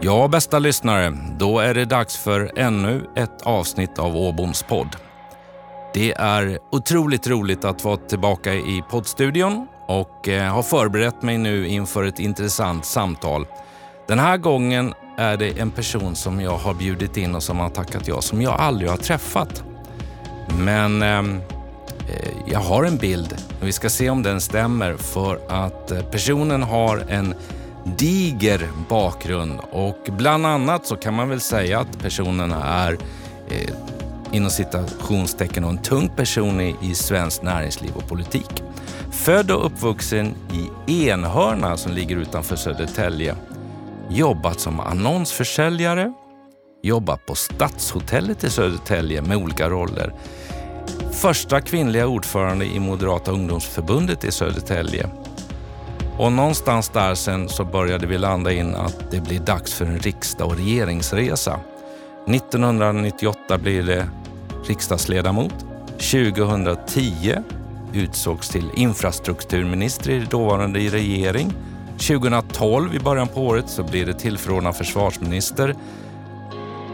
Ja, bästa lyssnare, då är det dags för ännu ett avsnitt av Åboms podd. Det är otroligt roligt att vara tillbaka i poddstudion och eh, har förberett mig nu inför ett intressant samtal. Den här gången är det en person som jag har bjudit in och som har tackat ja, som jag aldrig har träffat. Men ehm, eh, jag har en bild. Vi ska se om den stämmer för att eh, personen har en diger bakgrund och bland annat så kan man väl säga att personen är eh, inom citationstecken en tung person i, i svensk näringsliv och politik. Född och uppvuxen i Enhörna som ligger utanför Södertälje. Jobbat som annonsförsäljare, jobbat på Stadshotellet i Södertälje med olika roller. Första kvinnliga ordförande i Moderata ungdomsförbundet i Södertälje och någonstans där sen så började vi landa in att det blir dags för en riksdag och regeringsresa. 1998 blir det riksdagsledamot. 2010 utsågs till infrastrukturminister i dåvarande regering. 2012 i början på året så blir det tillförordnad försvarsminister.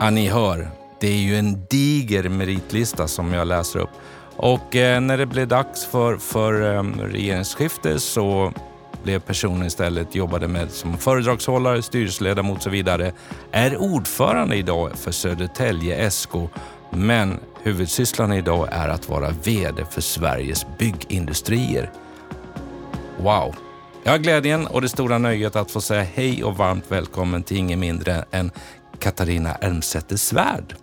Ja, ni hör, det är ju en diger meritlista som jag läser upp. Och eh, när det blev dags för, för eh, regeringsskifte så blev personen istället, jobbade med som föredragshållare, styrelseledamot och så vidare. Är ordförande idag för Södertälje SK, men huvudsysslan idag är att vara VD för Sveriges byggindustrier. Wow! Jag har glädjen och det stora nöjet att få säga hej och varmt välkommen till ingen mindre än Katarina Elmsäter Svärd.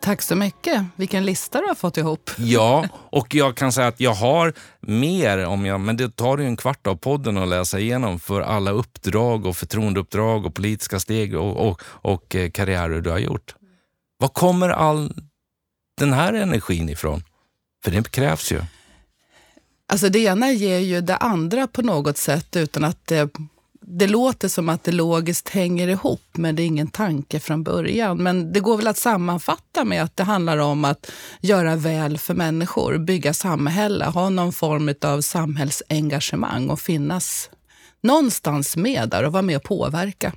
Tack så mycket. Vilken lista du har fått ihop. Ja, och jag kan säga att jag har mer, om jag, men det tar ju en kvart av podden att läsa igenom för alla uppdrag och förtroendeuppdrag och politiska steg och, och, och eh, karriärer du har gjort. Var kommer all den här energin ifrån? För det krävs ju. Alltså det ena ger ju det andra på något sätt utan att det det låter som att det logiskt hänger ihop, men det är ingen tanke från början. Men det går väl att sammanfatta med att det handlar om att göra väl för människor, bygga samhälle, ha någon form av samhällsengagemang och finnas någonstans med där och vara med och påverka.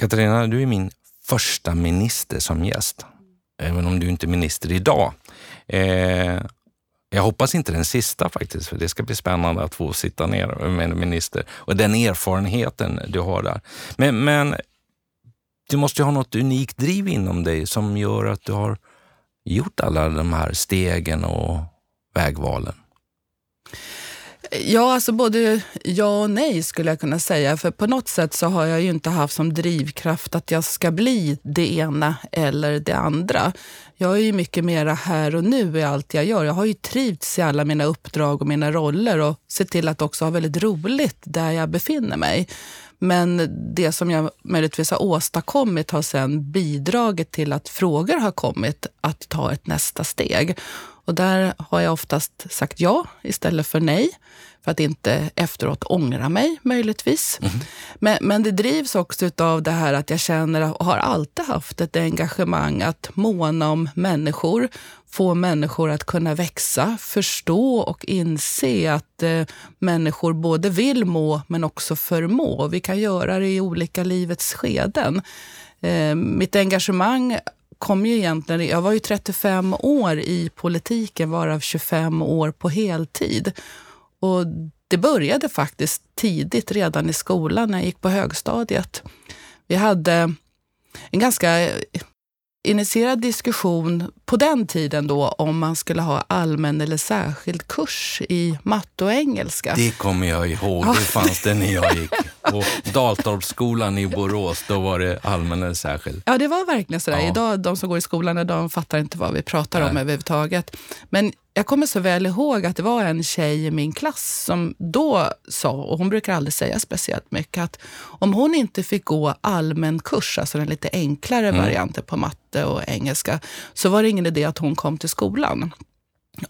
Katarina, du är min första minister som gäst, även om du inte är minister idag. Eh, jag hoppas inte den sista faktiskt, för det ska bli spännande att få sitta ner med en minister och den erfarenheten du har där. Men, men du måste ju ha något unikt driv inom dig som gör att du har gjort alla de här stegen och vägvalen. Ja, alltså både ja och nej skulle jag kunna säga. För på något sätt så har jag ju inte haft som drivkraft att jag ska bli det ena eller det andra. Jag är ju mycket mera här och nu i allt jag gör. Jag har ju trivts i alla mina uppdrag och mina roller och sett till att också ha väldigt roligt där jag befinner mig. Men det som jag möjligtvis har åstadkommit har sen bidragit till att frågor har kommit att ta ett nästa steg. Och där har jag oftast sagt ja istället för nej för att inte efteråt ångra mig möjligtvis. Mm. Men, men det drivs också av det här att jag känner och har alltid haft ett engagemang att måna om människor, få människor att kunna växa, förstå och inse att eh, människor både vill må men också förmå. Vi kan göra det i olika livets skeden. Eh, mitt engagemang kom ju egentligen, jag var ju 35 år i politiken, varav 25 år på heltid. Och det började faktiskt tidigt, redan i skolan, när jag gick på högstadiet. Vi hade en ganska initierad diskussion på den tiden då om man skulle ha allmän eller särskild kurs i matte och engelska. Det kommer jag ihåg. Det fanns det när jag gick. På Daltorpsskolan i Borås, då var det allmän eller särskild. Ja, det var verkligen sådär. Ja. Idag, de som går i skolan, de fattar inte vad vi pratar Nej. om överhuvudtaget. Men jag kommer så väl ihåg att det var en tjej i min klass som då sa, och hon brukar aldrig säga speciellt mycket, att om hon inte fick gå allmän kurs, alltså den lite enklare mm. varianten på matte och engelska, så var det ingen idé att hon kom till skolan.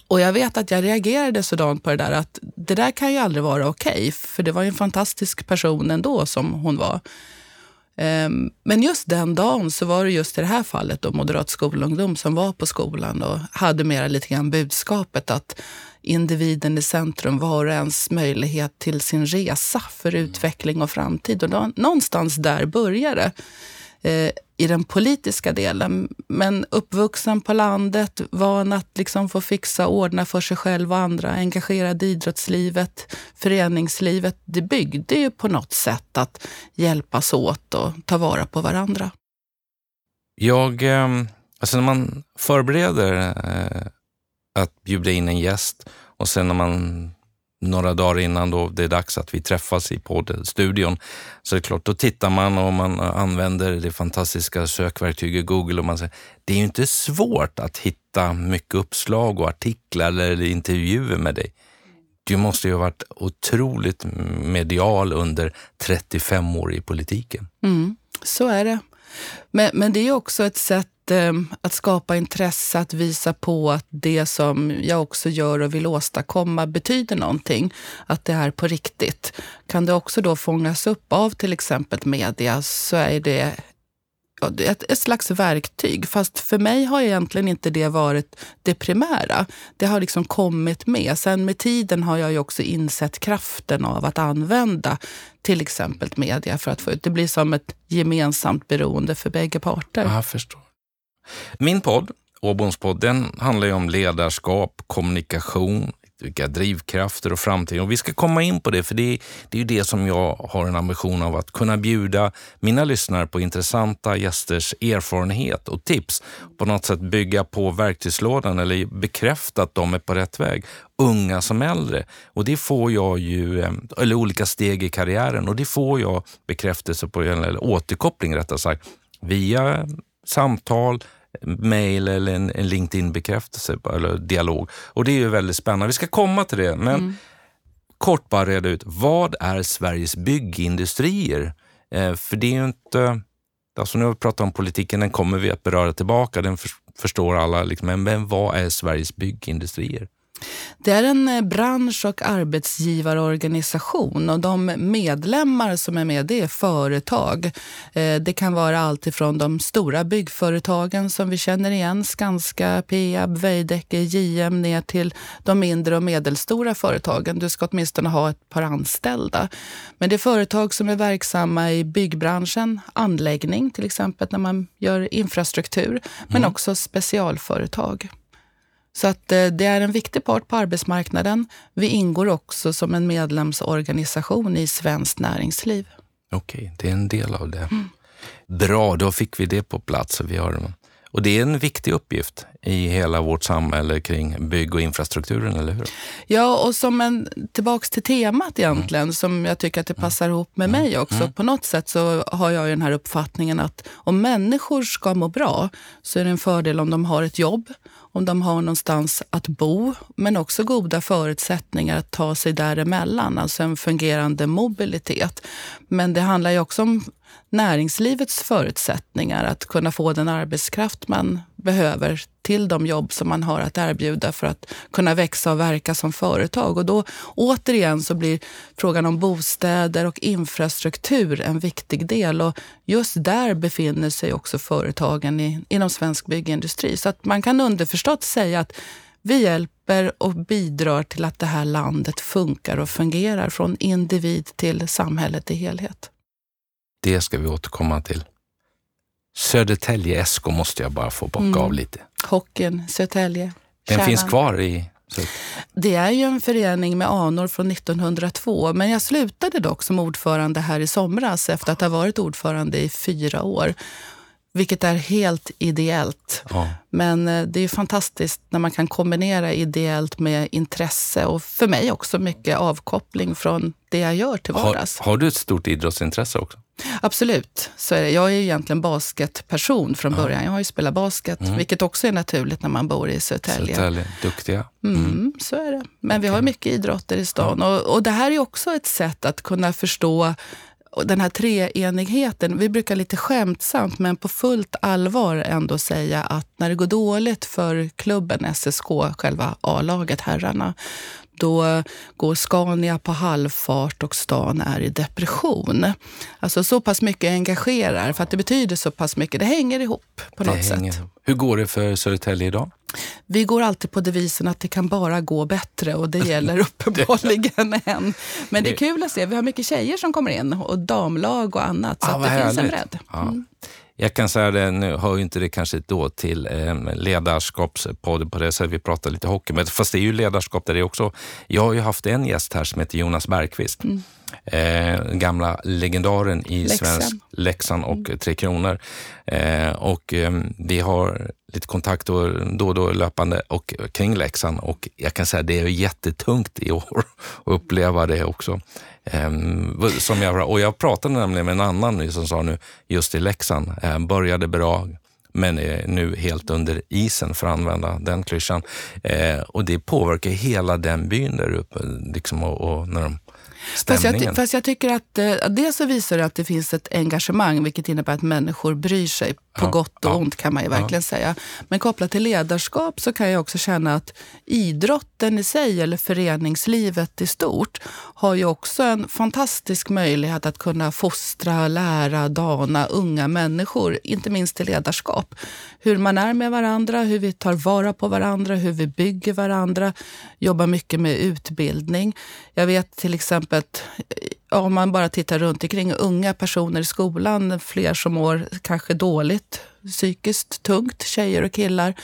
Och jag vet att jag reagerade sådant på det där att det där kan ju aldrig vara okej, okay, för det var ju en fantastisk person ändå som hon var. Ehm, men just den dagen så var det just i det här fallet då moderat skolungdom som var på skolan och hade mera lite grann budskapet att individen i centrum, var och ens möjlighet till sin resa för utveckling och framtid. Och då, någonstans där började det Eh, i den politiska delen. Men uppvuxen på landet, van att liksom få fixa och ordna för sig själv och andra, engagerad i idrottslivet, föreningslivet. Det byggde ju på något sätt att hjälpas åt och ta vara på varandra. Jag, ehm, alltså när man förbereder eh, att bjuda in en gäst och sen när man några dagar innan då det är dags att vi träffas i poddstudion. Så det är klart, då tittar man och man använder det fantastiska sökverktyget Google och man säger, det är ju inte svårt att hitta mycket uppslag och artiklar eller intervjuer med dig. Du måste ju ha varit otroligt medial under 35 år i politiken. Mm, så är det. Men, men det är också ett sätt Eh, att skapa intresse, att visa på att det som jag också gör och vill åstadkomma betyder någonting. Att det är på riktigt. Kan det också då fångas upp av till exempel media så är det ett, ett slags verktyg. Fast för mig har egentligen inte det varit det primära. Det har liksom kommit med. Sen med tiden har jag ju också insett kraften av att använda till exempel media för att få ut. Det blir som ett gemensamt beroende för bägge parter. Jag förstår. Min podd, Åbomspodden, handlar ju om ledarskap, kommunikation, vilka drivkrafter och framtid. Och vi ska komma in på det, för det, det är ju det som jag har en ambition av att kunna bjuda mina lyssnare på intressanta gästers erfarenhet och tips. På något sätt bygga på verktygslådan eller bekräfta att de är på rätt väg. Unga som äldre. Och det får jag ju, eh, eller olika steg i karriären och det får jag bekräftelse på, eller återkoppling rättare sagt, via samtal, mail eller en, en LinkedIn-bekräftelse eller dialog. Och det är ju väldigt spännande. Vi ska komma till det, men mm. kort bara reda ut. Vad är Sveriges byggindustrier? Eh, för det är ju inte... Alltså nu har vi pratat om politiken, den kommer vi att beröra tillbaka. Den för, förstår alla. Liksom, men, men vad är Sveriges byggindustrier? Det är en eh, bransch och arbetsgivarorganisation och de medlemmar som är med det är företag. Eh, det kan vara allt ifrån de stora byggföretagen som vi känner igen, Skanska, Peab, Veidekke, JM ner till de mindre och medelstora företagen. Du ska åtminstone ha ett par anställda. Men det är företag som är verksamma i byggbranschen, anläggning till exempel när man gör infrastruktur, men mm. också specialföretag. Så att eh, det är en viktig part på arbetsmarknaden. Vi ingår också som en medlemsorganisation i Svenskt Näringsliv. Okej, okay, det är en del av det. Mm. Bra, då fick vi det på plats. Vi har, och det är en viktig uppgift i hela vårt samhälle kring bygg och infrastrukturen, eller hur? Ja, och som en, tillbaks till temat egentligen, mm. som jag tycker att det passar mm. ihop med mig också. Mm. På något sätt så har jag den här uppfattningen att om människor ska må bra så är det en fördel om de har ett jobb, om de har någonstans att bo, men också goda förutsättningar att ta sig däremellan, alltså en fungerande mobilitet. Men det handlar ju också om näringslivets förutsättningar att kunna få den arbetskraft man behöver till de jobb som man har att erbjuda för att kunna växa och verka som företag. Och då återigen så blir frågan om bostäder och infrastruktur en viktig del och just där befinner sig också företagen i, inom svensk byggindustri. Så att man kan underförstått säga att vi hjälper och bidrar till att det här landet funkar och fungerar från individ till samhället i helhet. Det ska vi återkomma till. Södertälje SK måste jag bara få bocka mm. av lite. Hockeyn, Södertälje. Den finns kvar i det är ju en förening med anor från 1902, men jag slutade dock som ordförande här i somras efter att ha varit ordförande i fyra år. Vilket är helt ideellt. Ja. Men eh, det är fantastiskt när man kan kombinera ideellt med intresse och för mig också mycket avkoppling från det jag gör till vardags. Har, har du ett stort idrottsintresse också? Absolut, så är det. Jag är egentligen basketperson från början. Jag har ju spelat basket, mm. vilket också är naturligt när man bor i Södertälje. Södertälje, duktiga. Mm. Mm, så är det. Men okay. vi har mycket idrotter i stan. Ja. Och, och det här är också ett sätt att kunna förstå den här treenigheten, vi brukar lite skämtsamt men på fullt allvar ändå säga att när det går dåligt för klubben SSK, själva A-laget, herrarna, då går Scania på halvfart och stan är i depression. Alltså så pass mycket engagerar, för att det betyder så pass mycket. Det hänger ihop på det något hänger. sätt. Hur går det för Södertälje idag? Vi går alltid på devisen att det kan bara gå bättre och det gäller uppenbarligen än. Men det är kul att se. Vi har mycket tjejer som kommer in och damlag och annat. Så Ah, att vad det finns en härligt. bredd. Ja. Mm. Jag kan säga det, nu hör ju inte det kanske då till eh, ledarskapspodd på det sättet vi pratar lite hockey, men fast det är ju ledarskap där det också. Jag har ju haft en gäst här som heter Jonas Bergqvist. Mm. Eh, gamla legendaren i Leksand. svensk Leksand och Mm. Tre Kronor. Eh, och eh, vi har lite kontakt då, då och då löpande och, kring Leksand och jag kan säga det är jättetungt i år att uppleva det också. Ehm, som jag, och jag pratade nämligen med en annan nu som sa nu, just i Leksand, eh, började bra men är nu helt under isen för att använda den klyschan. Eh, och det påverkar hela den byn där uppe. Liksom, och, och när de, Fast jag, fast jag tycker att eh, dels så visar det att det finns ett engagemang, vilket innebär att människor bryr sig. På Ja, gott och ja, ont kan man ju verkligen säga. Men kopplat till ledarskap så kan jag också känna att idrotten i sig, eller föreningslivet i stort, har ju också en fantastisk möjlighet att kunna fostra, lära, dana unga människor, inte minst till ledarskap. Hur man är med varandra, hur vi tar vara på varandra, hur vi bygger varandra, jobbar mycket med utbildning. Jag vet till exempel att ja, om man bara tittar runt omkring unga personer i skolan, fler som mår kanske dåligt, psykiskt tungt, tjejer och killar.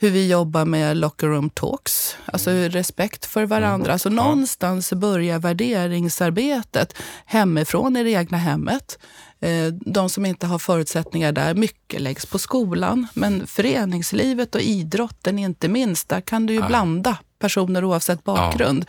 Hur vi jobbar med locker room talks, alltså respekt för varandra. Alltså någonstans börjar värderingsarbetet hemifrån i det egna hemmet. Eh, De som inte har förutsättningar där, mycket läggs på skolan. Men föreningslivet och idrotten inte minst, där kan du ju blanda personer oavsett bakgrund.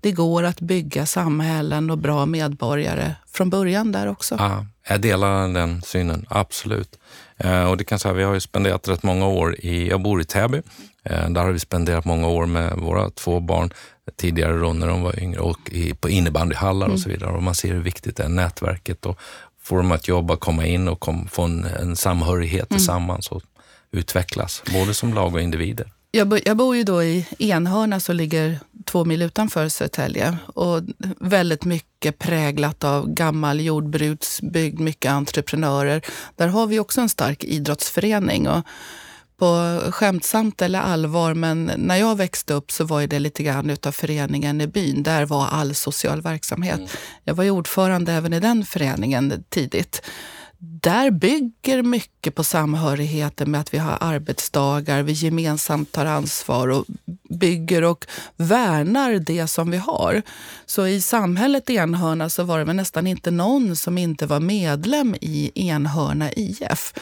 Det går att bygga samhällen och bra medborgare från början där också. Ja, jag delar den synen, absolut. Eh, och det kan säga, vi har ju spenderat rätt många år i, jag bor i Täby. Eh, där har vi spenderat många år med våra två barn, tidigare då när de var yngre, och i, på innebandyhallar och så vidare. Och man ser hur viktigt det är, nätverket och få dem att jobba, komma in och kom, få en, en samhörighet tillsammans och utvecklas, både som lag och individer. Jag, bo, jag bor ju då i Enhörna som ligger två mil utanför Södertälje. Och väldigt mycket präglat av gammal jordbruksbygd, mycket entreprenörer. Där har vi också en stark idrottsförening. Och på skämtsamt eller allvar, men när jag växte upp så var det lite grann utav föreningen i byn. Där var all social verksamhet. Jag var ju ordförande även i den föreningen tidigt där bygger mycket på samhörigheten med att vi har arbetsdagar, vi gemensamt tar ansvar och bygger och värnar det som vi har. Så i samhället Enhörna så var det väl nästan inte någon som inte var medlem i Enhörna IF.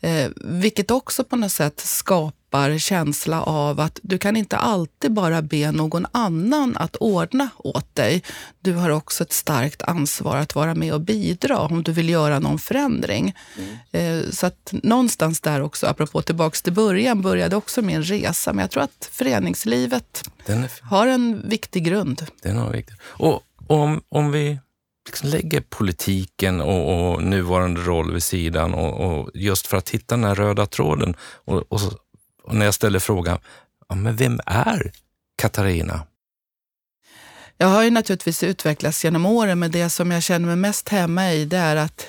Eh, vilket också på något sätt skapar känsla av att du kan inte alltid bara be någon annan att ordna åt dig. Du har också ett starkt ansvar att vara med och bidra om du vill göra någon förändring. Eh, Så att någonstans där också, apropå tillbaks till början, började också min resa. Men jag tror att föreningslivet Den har en viktig grund. det är nog viktigt. Och om, om vi liksom lägger politiken och, och nuvarande roll vid sidan och, och just för att hitta den här röda tråden och, och, och när jag ställer frågan, ja, men vem är Katarina? Jag har ju naturligtvis utvecklats genom åren, men det som jag känner mig mest hemma i, det är att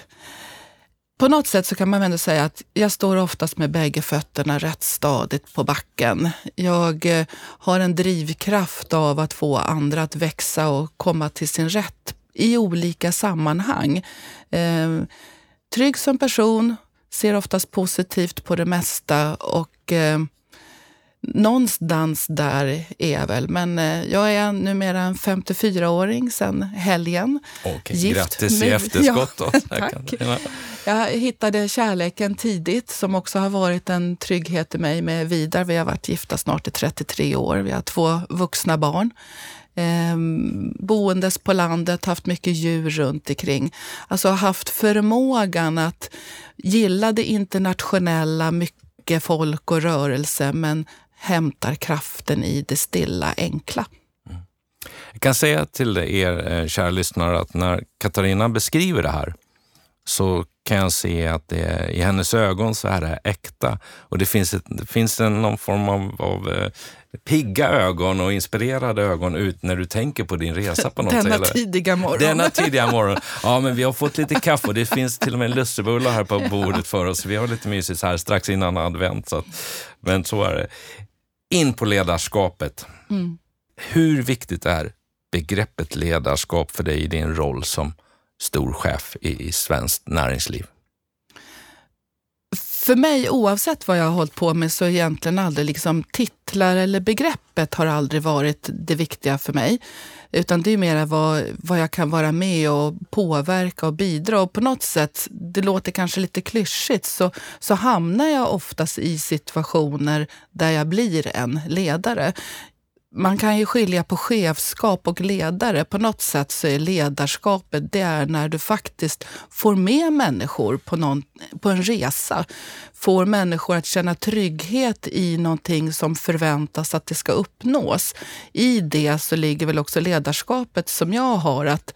på något sätt så kan man ändå säga att jag står oftast med bägge fötterna rätt stadigt på backen. Jag eh, har en drivkraft av att få andra att växa och komma till sin rätt i olika sammanhang. Eh, trygg som person, ser oftast positivt på det mesta och eh, någonstans där är jag väl. Men eh, jag är numera en 54-åring sedan helgen. Okej, Gift grattis i efterskott. Ja, tack. Jag hittade kärleken tidigt som också har varit en trygghet i mig med Vidar. Vi har varit gifta snart i 33 år. Vi har två vuxna barn eh, boendes på landet, haft mycket djur runt omkring. Alltså haft förmågan att gilla det internationella, mycket folk och rörelse, men hämtar kraften i det stilla, enkla. Jag kan säga till er, eh, kära lyssnare, att när Katarina beskriver det här så kan jag se att det, i hennes ögon så är det äkta. Och det finns, ett, det finns en, någon form av, av eh, pigga ögon och inspirerade ögon ut när du tänker på din resa på något Denna sätt. Tidiga morgon. Denna tidiga morgon. Ja, men vi har fått lite kaffe och det finns till och med lussebullar här på bordet för oss. Vi har lite mysigt här strax innan advent. Så att, men så är det. In på ledarskapet. Mm. Hur viktigt är begreppet ledarskap för dig i din roll som stor chef i, i svenskt näringsliv? För mig, oavsett vad jag har hållit på med, så är egentligen aldrig liksom titlar eller begreppet har aldrig varit det viktiga för mig. Utan det är mer vad, vad jag kan vara med och påverka och bidra. Och på något sätt, det låter kanske lite klyschigt, så, så hamnar jag oftast i situationer där jag blir en ledare man kan ju skilja på chefskap och ledare. På något sätt så är ledarskapet det är när du faktiskt får med människor på, någon, på en resa. Får människor att känna trygghet i någonting som förväntas att det ska uppnås. I det så ligger väl också ledarskapet som jag har, att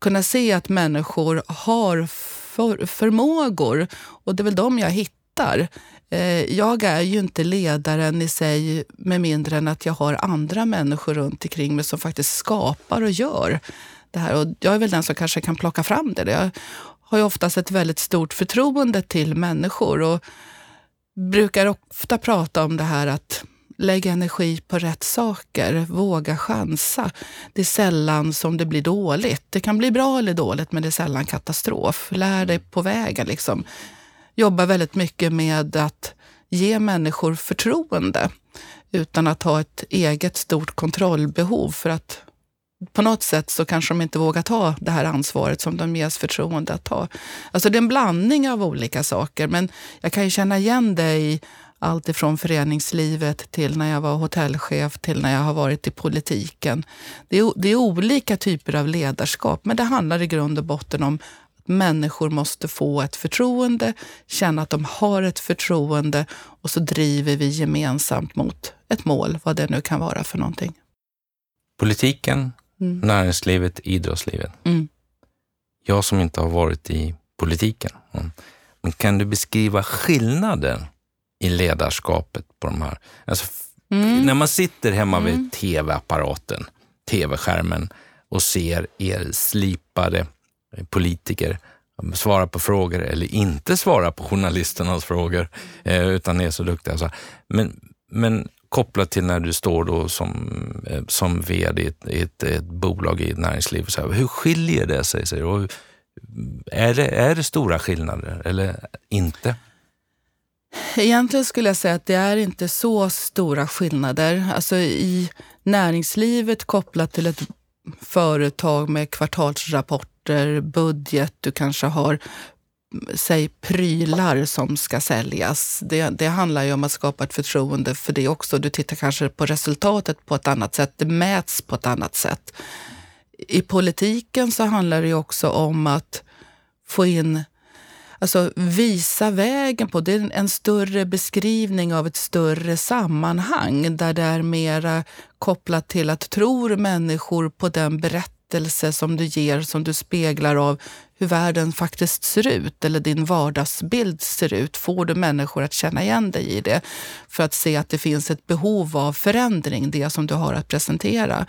kunna se att människor har för, förmågor och det är väl de jag hittar Eh, jag är ju inte ledaren i sig med mindre än att jag har andra människor runt omkring mig som faktiskt skapar och gör det här. Och jag är väl den som kanske kan plocka fram det. Jag har ju oftast ett väldigt stort förtroende till människor och brukar ofta prata om det här att lägga energi på rätt saker, våga chansa. Det är sällan som det blir dåligt. Det kan bli bra eller dåligt, men det är sällan katastrof. Lär dig på vägen. Liksom jobbar väldigt mycket med att ge människor förtroende utan att ha ett eget stort kontrollbehov för att på något sätt så kanske de inte vågar ta det här ansvaret som de ges förtroende att ta. Alltså det är en blandning av olika saker, men jag kan ju känna igen det i allt ifrån föreningslivet till när jag var hotellchef till när jag har varit i politiken. Det är, det är olika typer av ledarskap, men det handlar i grund och botten om människor måste få ett förtroende, känna att de har ett förtroende och så driver vi gemensamt mot ett mål, vad det nu kan vara för någonting. Politiken, mm. näringslivet, idrottslivet. Mm. Jag som inte har varit i politiken, men kan du beskriva skillnaden i ledarskapet på de här? Alltså, mm. När man sitter hemma vid mm. tv-apparaten, tv-skärmen och ser er slipade politiker svara på frågor eller inte svara på journalisternas frågor, eh, utan är så duktiga. Så. Men, men kopplat till när du står då som, eh, som vd i ett, ett, ett bolag i ett näringsliv, så här, hur skiljer det sig? sig och är, det, är det stora skillnader eller inte? Egentligen skulle jag säga att det är inte så stora skillnader. Alltså i näringslivet kopplat till ett företag med kvartalsrapporter, budget, du kanske har säg prylar som ska säljas. Det, det handlar ju om att skapa ett förtroende för det också. Du tittar kanske på resultatet på ett annat sätt. Det mäts på ett annat sätt. I politiken så handlar det ju också om att få in Alltså visa vägen på, det är en större beskrivning av ett större sammanhang där det är mera kopplat till att tror människor på den berättelse som du ger, som du speglar av hur världen faktiskt ser ut eller din vardagsbild ser ut. Får du människor att känna igen dig i det för att se att det finns ett behov av förändring, det som du har att presentera.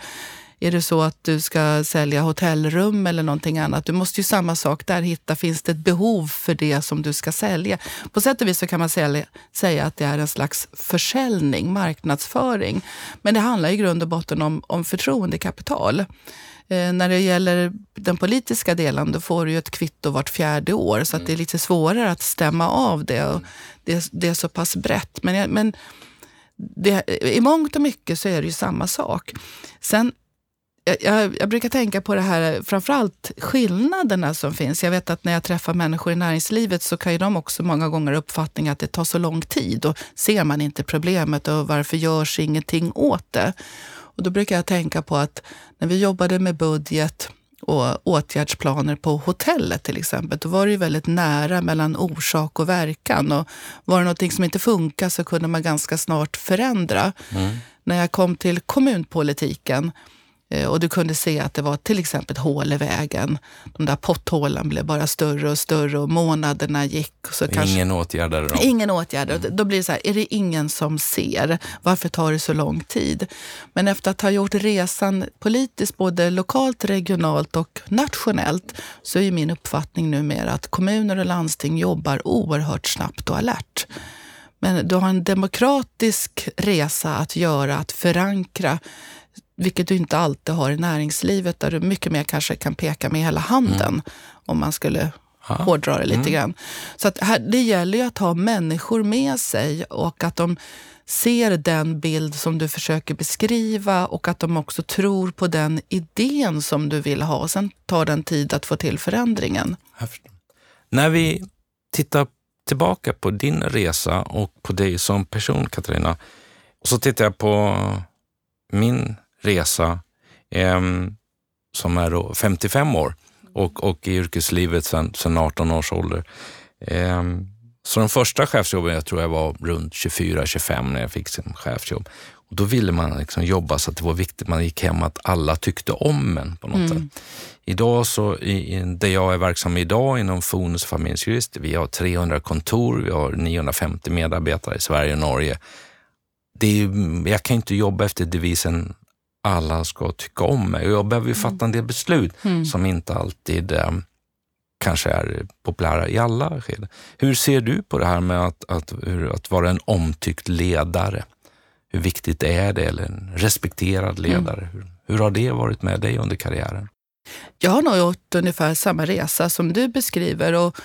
Är det så att du ska sälja hotellrum eller någonting annat, du måste ju samma sak där hitta, finns det ett behov för det som du ska sälja? På sätt och vis så kan man sälja, säga att det är en slags försäljning, marknadsföring. Men det handlar i grund och botten om, om förtroendekapital. Eh, när det gäller den politiska delen, då får du ju ett kvitto vart fjärde år, så att det är lite svårare att stämma av det. Och det, det är så pass brett. Men, men det, i mångt och mycket så är det ju samma sak. Sen jag, jag, brukar tänka på det här, framförallt skillnaderna som finns. Jag vet att när jag träffar människor i näringslivet så kan ju de också många gånger ha uppfattningen att det tar så lång tid och ser man inte problemet och varför görs ingenting åt det? Och då brukar jag tänka på att när vi jobbade med budget och åtgärdsplaner på hotellet till exempel, då var det ju väldigt nära mellan orsak och verkan. Och var det någonting som inte funkar så kunde man ganska snart förändra. Mm. När jag kom till kommunpolitiken och du kunde se att det var till exempel hål i vägen. De där potthålen blev bara större och större och månaderna gick. Så kanske, ingen åtgärdade dem? Ingen åtgärder. Mm. Då blir det så här, är det ingen som ser? Varför tar det så lång tid? Men efter att ha gjort resan politiskt, både lokalt, regionalt och nationellt, så är min uppfattning numera att kommuner och landsting jobbar oerhört snabbt och alert. Men du har en demokratisk resa att göra, att förankra vilket du inte alltid har i näringslivet där du mycket mer kanske kan peka med hela handen mm. om man skulle ha. hårdra det lite mm. grann. Så att här, det gäller ju att ha människor med sig och att de ser den bild som du försöker beskriva och att de också tror på den idén som du vill ha. Och sen tar den tid att få till förändringen. När vi tittar tillbaka på din resa och på dig som person, Katarina, och så tittar jag på min resa eh, som är då 55 år och, och i yrkeslivet sedan 18 års ålder. Eh, så de första chefsjobben, jag tror jag var runt 24-25 när jag fick sin chefsjobb. Och då ville man liksom jobba så att det var viktigt, man gick hem att alla tyckte om en på något mm. sätt. Idag så, i, i, där jag är verksam idag inom Fonus familjejurist, vi har 300 kontor, vi har 950 medarbetare i Sverige och Norge. Det är, jag kan inte jobba efter devisen alla ska tycka om mig och jag behöver ju mm. fatta en del beslut mm. som inte alltid eh, kanske är populära i alla skeden. Hur ser du på det här med att, att, att vara en omtyckt ledare? Hur viktigt är det? Eller en respekterad mm. ledare? Mm. Hur, hur har det varit med dig under karriären? Jag har nog gjort ungefär samma resa som du beskriver och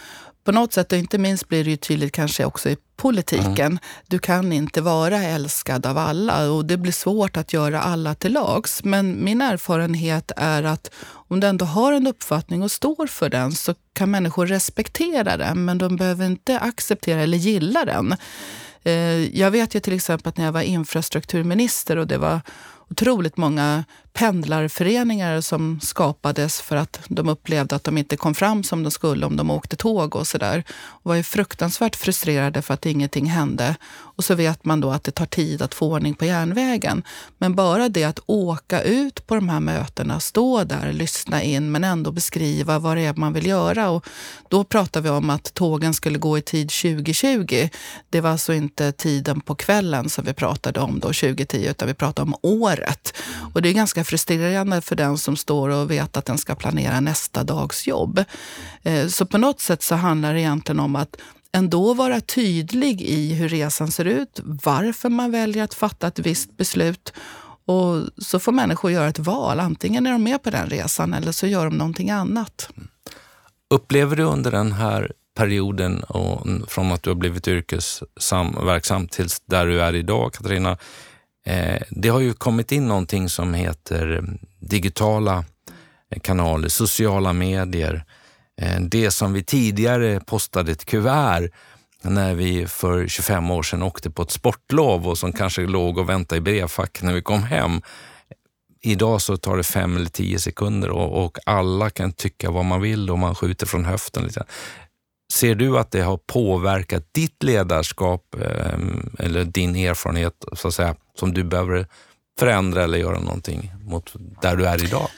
på något sätt, och inte minst blir det ju tydligt kanske också i politiken. Mm. Du kan inte vara älskad av alla och det blir svårt att göra alla till lags. Men min erfarenhet är att om du ändå har en uppfattning och står för den så kan människor respektera den, men de behöver inte acceptera eller gilla den. Eh, jag vet ju till exempel att när jag var infrastrukturminister och det var otroligt många pendlarföreningar som skapades för att de upplevde att de inte kom fram som de skulle om de åkte tåg och sådär. Och var ju fruktansvärt frustrerade för att ingenting hände. Och så vet man då att det tar tid att få ordning på järnvägen. Men bara det att åka ut på de här mötena, stå där, lyssna in men ändå beskriva vad det är man vill göra. Och då pratar vi om att tågen skulle gå i tid 2020. Det var alltså inte tiden på kvällen som vi pratade om då, 2010, utan vi pratade om året. Och det är ganska frustrerande för den som står och vet att den ska planera nästa dags jobb. Eh, så på något sätt så handlar det egentligen om att ändå vara tydlig i hur resan ser ut, varför man väljer att fatta ett visst beslut. Och så får människor göra ett val. Antingen är de med på den resan eller så gör de någonting annat. Upplever du under den här perioden och från att du har blivit yrkesverksam tills där du är idag, Katarina, Eh, det har ju kommit in någonting som heter digitala kanaler, sociala medier. Eh, det som vi tidigare postade ett kuvert när vi för 25 år sedan åkte på ett sportlov och som kanske låg och väntade i brevfack när vi kom hem. Idag så tar det fem eller tio sekunder och, och alla kan tycka vad man vill och man skjuter från höften. Lite. Ser du att det har påverkat ditt ledarskap ehm, eller din erfarenhet så att säga, som du behöver förändra eller göra någonting mot där du är idag?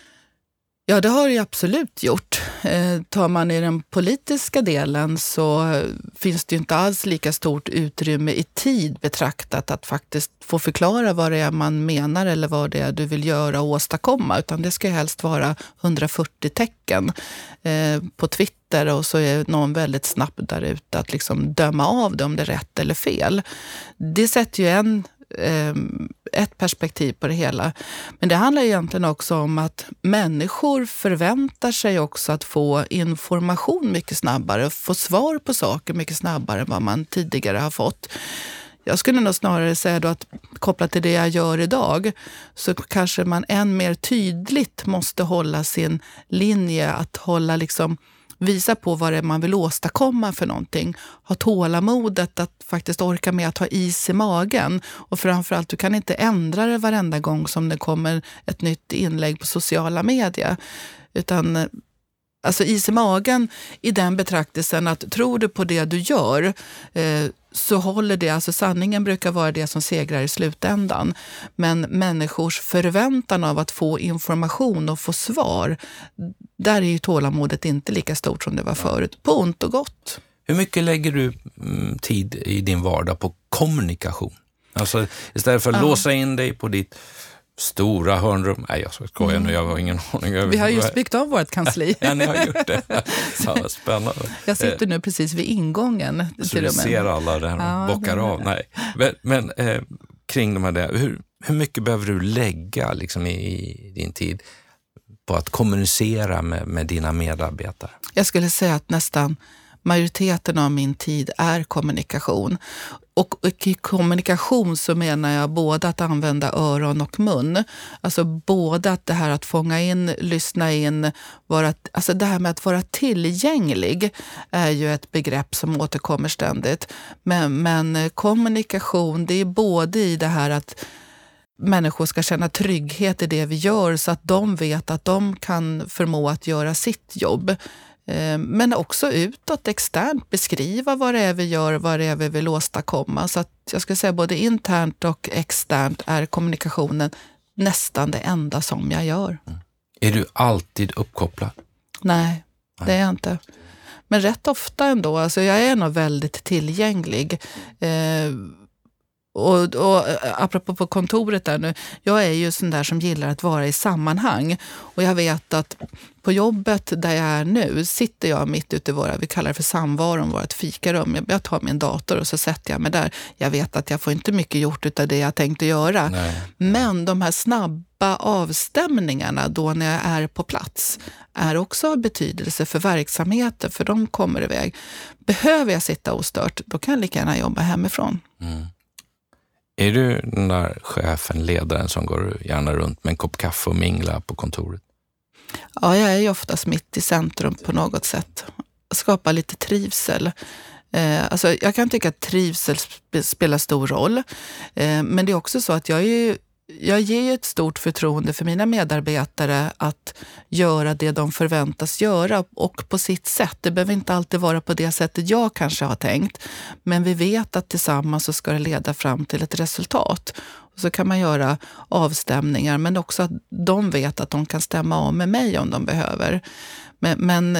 Ja, det har det absolut gjort. Eh, tar man i den politiska delen så finns det inte alls lika stort utrymme i tid betraktat att faktiskt få förklara vad det är man menar eller vad det är du vill göra och åstadkomma. Utan det ska helst vara 140 tecken eh, på Twitter och så är någon väldigt snabb där ute att liksom döma av det om det är rätt eller fel. Det sätter ju en Ehm, ett perspektiv på det hela. Men det handlar egentligen också om att människor förväntar sig också att få information mycket snabbare, få svar på saker mycket snabbare än vad man tidigare har fått. Jag skulle nog snarare säga då att kopplat till det jag gör idag så kanske man än mer tydligt måste hålla sin linje, att hålla liksom visa på vad det är man vill åstadkomma för någonting. Ha tålamodet att faktiskt orka med att ha is i magen. Och framförallt, du kan inte ändra det varenda gång som det kommer ett nytt inlägg på sociala medier. Utan alltså is i magen i den betraktelsen att tror du på det du gör eh, så håller det, alltså sanningen brukar vara det som segrar i slutändan. Men människors förväntan av att få information och få svar, där är ju tålamodet inte lika stort som det var förut, på ont och gott. Hur mycket lägger du mm, tid i din vardag på kommunikation? Alltså istället för att ja. låsa in dig på ditt stora hörnrum. Nej, jag skojar mm. nu, jag har ingen aning. Vi har just byggt av vårt kansli. ja, ni har gjort det. Ja, spännande. Jag sitter nu precis vid ingången Så till du ser alla det här ja, bockar av? Nej. Men, men eh, kring de här, där, hur, hur mycket behöver du lägga liksom, i, i din tid på att kommunicera med, med dina medarbetare? Jag skulle säga att nästan majoriteten av min tid är kommunikation. Och, i kommunikation så menar jag både att använda öron och mun. Alltså både att det här att fånga in, lyssna in, vara, alltså det här med att vara tillgänglig är ju ett begrepp som återkommer ständigt. Men, men kommunikation, det är både i det här att människor ska känna trygghet i det vi gör så att de vet att de kan förmå att göra sitt jobb. Eh, men också utåt, externt, beskriva vad det är vi gör, vad det är vi vill åstadkomma. Så att jag skulle säga både internt och externt är kommunikationen nästan det enda som jag gör. Mm. Är du alltid uppkopplad? Nej, det är jag inte. Men rätt ofta ändå. Alltså jag är nog väldigt tillgänglig. Eh, och, och eh, apropå på kontoret där nu, jag är ju sån där som gillar att vara i sammanhang. Och jag vet att på jobbet där jag är nu sitter jag mitt ute i våra, vi kallar det för samvaron, vårt fikarum. Jag tar min dator och så sätter jag mig där. Jag vet att jag får inte mycket gjort av det jag tänkte göra. Nej. Men de här snabba avstämningarna då när jag är på plats är också av betydelse för verksamheten, för de kommer iväg. Behöver jag sitta ostört, då kan jag lika gärna jobba hemifrån. Mm. Är du den där chefen, ledaren som går gärna runt med en kopp kaffe och minglar på kontoret? Ja, jag är ju oftast mitt i centrum på något sätt. Skapa lite trivsel. Eh, alltså, jag kan tycka att trivsel spelar stor roll. Eh, men det är också så att jag är jag ger ett stort förtroende för mina medarbetare att göra det de förväntas göra och på sitt sätt. Det behöver inte alltid vara på det sättet jag kanske har tänkt. Men vi vet att tillsammans så ska det leda fram till ett resultat. Och så kan man göra avstämningar, men också att de vet att de kan stämma av med mig om de behöver. Men, men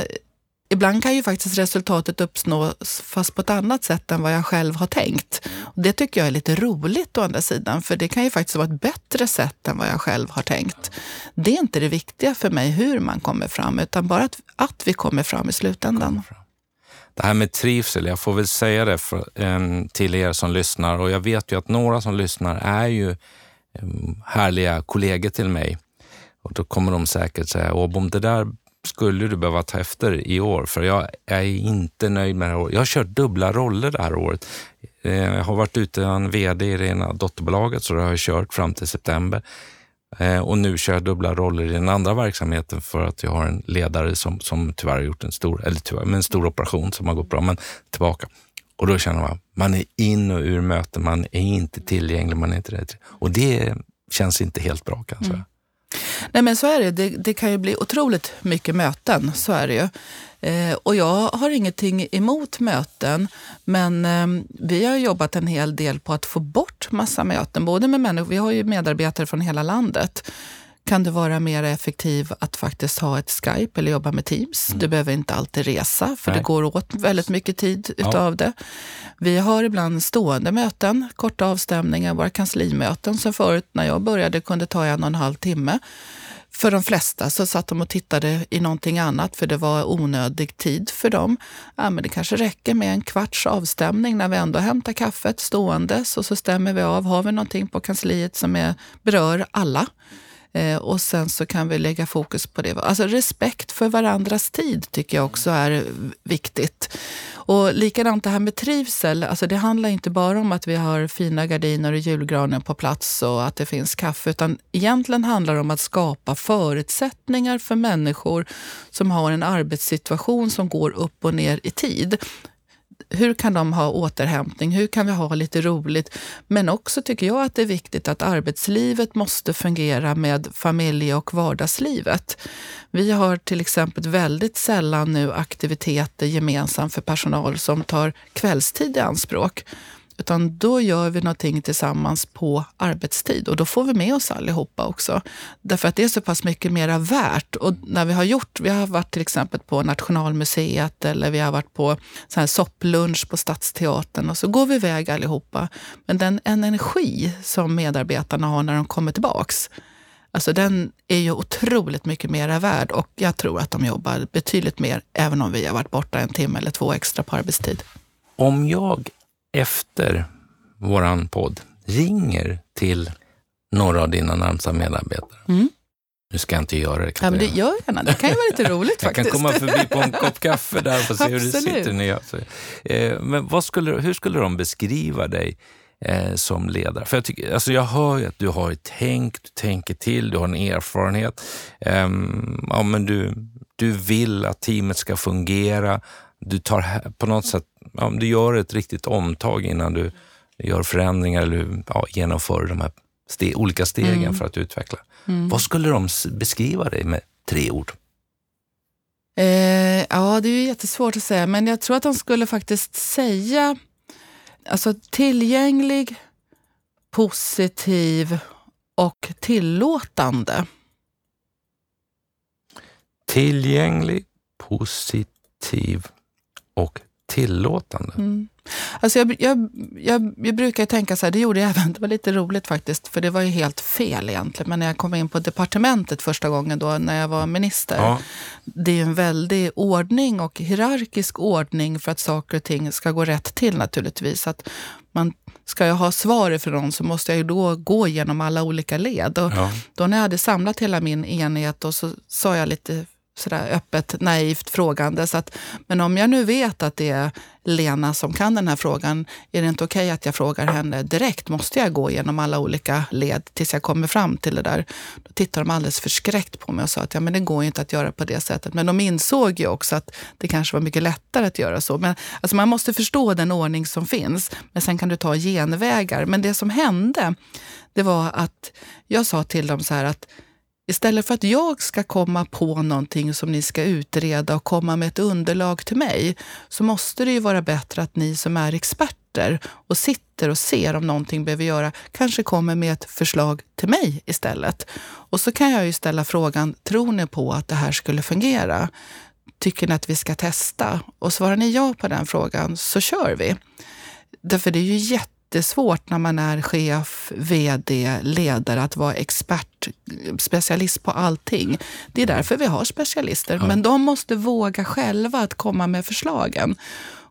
ibland kan ju faktiskt resultatet uppnås fast på ett annat sätt än vad jag själv har tänkt. Och det tycker jag är lite roligt å andra sidan, för det kan ju faktiskt vara ett bättre sätt än vad jag själv har tänkt. Det är inte det viktiga för mig hur man kommer fram, utan bara att, att vi kommer fram i slutändan. Det här med trivsel, jag får väl säga det för, eh, till er som lyssnar och jag vet ju att några som lyssnar är ju eh, härliga kollegor till mig. Och då kommer de säkert säga, Åbom, det där skulle du behöva ta efter i år, för jag är inte nöjd med det här året. Jag har kört dubbla roller det här året. Eh, jag har varit ute en VD i det ena dotterbolaget, så det har jag kört fram till september. Eh, och nu kör jag dubbla roller i den andra verksamheten för att jag har en ledare som, som tyvärr har gjort en stor, eller tyvärr, men en stor operation som har gått bra, men tillbaka. Och då känner man, man är in och ur möten, man är inte tillgänglig, man är inte rädd. Och det känns inte helt bra kan jag säga. Mm. Nej men så är det. det. det. kan ju bli otroligt mycket möten, så är det ju. Eh, och jag har ingenting emot möten, men eh, vi har jobbat en hel del på att få bort massa möten. Både med människor, vi har ju medarbetare från hela landet kan det vara mer effektivt att faktiskt ha ett Skype eller jobba med Teams. Mm. Du behöver inte alltid resa, för Nej. det går åt väldigt mycket tid utav ja. det. Vi har ibland stående möten, korta avstämningar, våra kanslimöten som förut när jag började kunde ta en och en halv timme. För de flesta så satt de och tittade i någonting annat för det var onödig tid för dem. Ja, men det kanske räcker med en kvarts avstämning när vi ändå hämtar kaffet ståendes och så stämmer vi av. Har vi någonting på kansliet som är, berör alla? Eh, och sen så kan vi lägga fokus på det. Alltså respekt för varandras tid tycker jag också är viktigt. Och likadant det här med trivsel. Alltså det handlar inte bara om att vi har fina gardiner och julgranen på plats och att det finns kaffe, utan egentligen handlar det om att skapa förutsättningar för människor som har en arbetssituation som går upp och ner i tid hur kan de ha återhämtning? Hur kan vi ha lite roligt? Men också tycker jag att det är viktigt att arbetslivet måste fungera med familje och vardagslivet. Vi har till exempel väldigt sällan nu aktiviteter gemensamt för personal som tar kvällstid i anspråk. Utan då gör vi någonting tillsammans på arbetstid och då får vi med oss allihopa också. Därför att det är så pass mycket mera värt. Och när vi har gjort, vi har varit till exempel på Nationalmuseet eller vi har varit på så här sopplunch på Stadsteatern och så går vi iväg allihopa. Men den energi som medarbetarna har när de kommer tillbaks, Alltså den är ju otroligt mycket mera värd och jag tror att de jobbar betydligt mer även om vi har varit borta en timme eller två extra på arbetstid. Om jag efter våran podd ringer till några av dina närmsta medarbetare. Mm. Nu ska jag inte göra det. Ja, men det gör gärna. Det kan ju vara lite roligt jag faktiskt. Jag kan komma förbi på en kopp kaffe där och se hur det sitter. Eh, men vad skulle, hur skulle de beskriva dig eh, som ledare? För jag, tycker, alltså jag hör ju att du har ett tänk, du tänker till, du har en erfarenhet. Eh, ja, men du, du vill att teamet ska fungera. Du tar på något sätt ja, du gör ett riktigt omtag innan du gör förändringar eller ja, genomför de här ste olika stegen mm. för att utveckla. Mm. Vad skulle de beskriva dig med tre ord? Eh, ja, det är jättesvårt att säga, men jag tror att de skulle faktiskt säga alltså tillgänglig, positiv och tillåtande. Tillgänglig, positiv och tillåtande. Mm. Alltså jag, jag, jag, jag, brukar tänka så här, det gjorde jag även, det var lite roligt faktiskt, för det var ju helt fel egentligen. Men när jag kom in på departementet första gången då, när jag var minister. Ja. Det är ju en väldig ordning och hierarkisk ordning för att saker och ting ska gå rätt till naturligtvis. Att man ska jag ha svar från någon så måste jag ju då gå igenom alla olika led. Och ja. Då när jag hade samlat hela min enhet och så sa jag lite sådär öppet naivt frågande. Så att, men om jag nu vet att det är Lena som kan den här frågan, är det inte okej okay att jag frågar henne direkt? Måste jag gå igenom alla olika led tills jag kommer fram till det där? Då tittade de alldeles förskräckt på mig och sa att ja, men det går inte att göra på det sättet. Men de insåg ju också att det kanske var mycket lättare att göra så. Men, alltså man måste förstå den ordning som finns, men sen kan du ta genvägar. Men det som hände, det var att jag sa till dem så här att Istället för att jag ska komma på någonting som ni ska utreda och komma med ett underlag till mig, så måste det ju vara bättre att ni som är experter och sitter och ser om någonting behöver göra, kanske kommer med ett förslag till mig istället. Och så kan jag ju ställa frågan, tror ni på att det här skulle fungera? Tycker ni att vi ska testa? Och svarar ni ja på den frågan så kör vi. Därför det är ju jätte jättesvårt när man är chef, vd, ledare att vara expert, specialist på allting. Det är därför vi har specialister. Ja. Men de måste våga själva att komma med förslagen.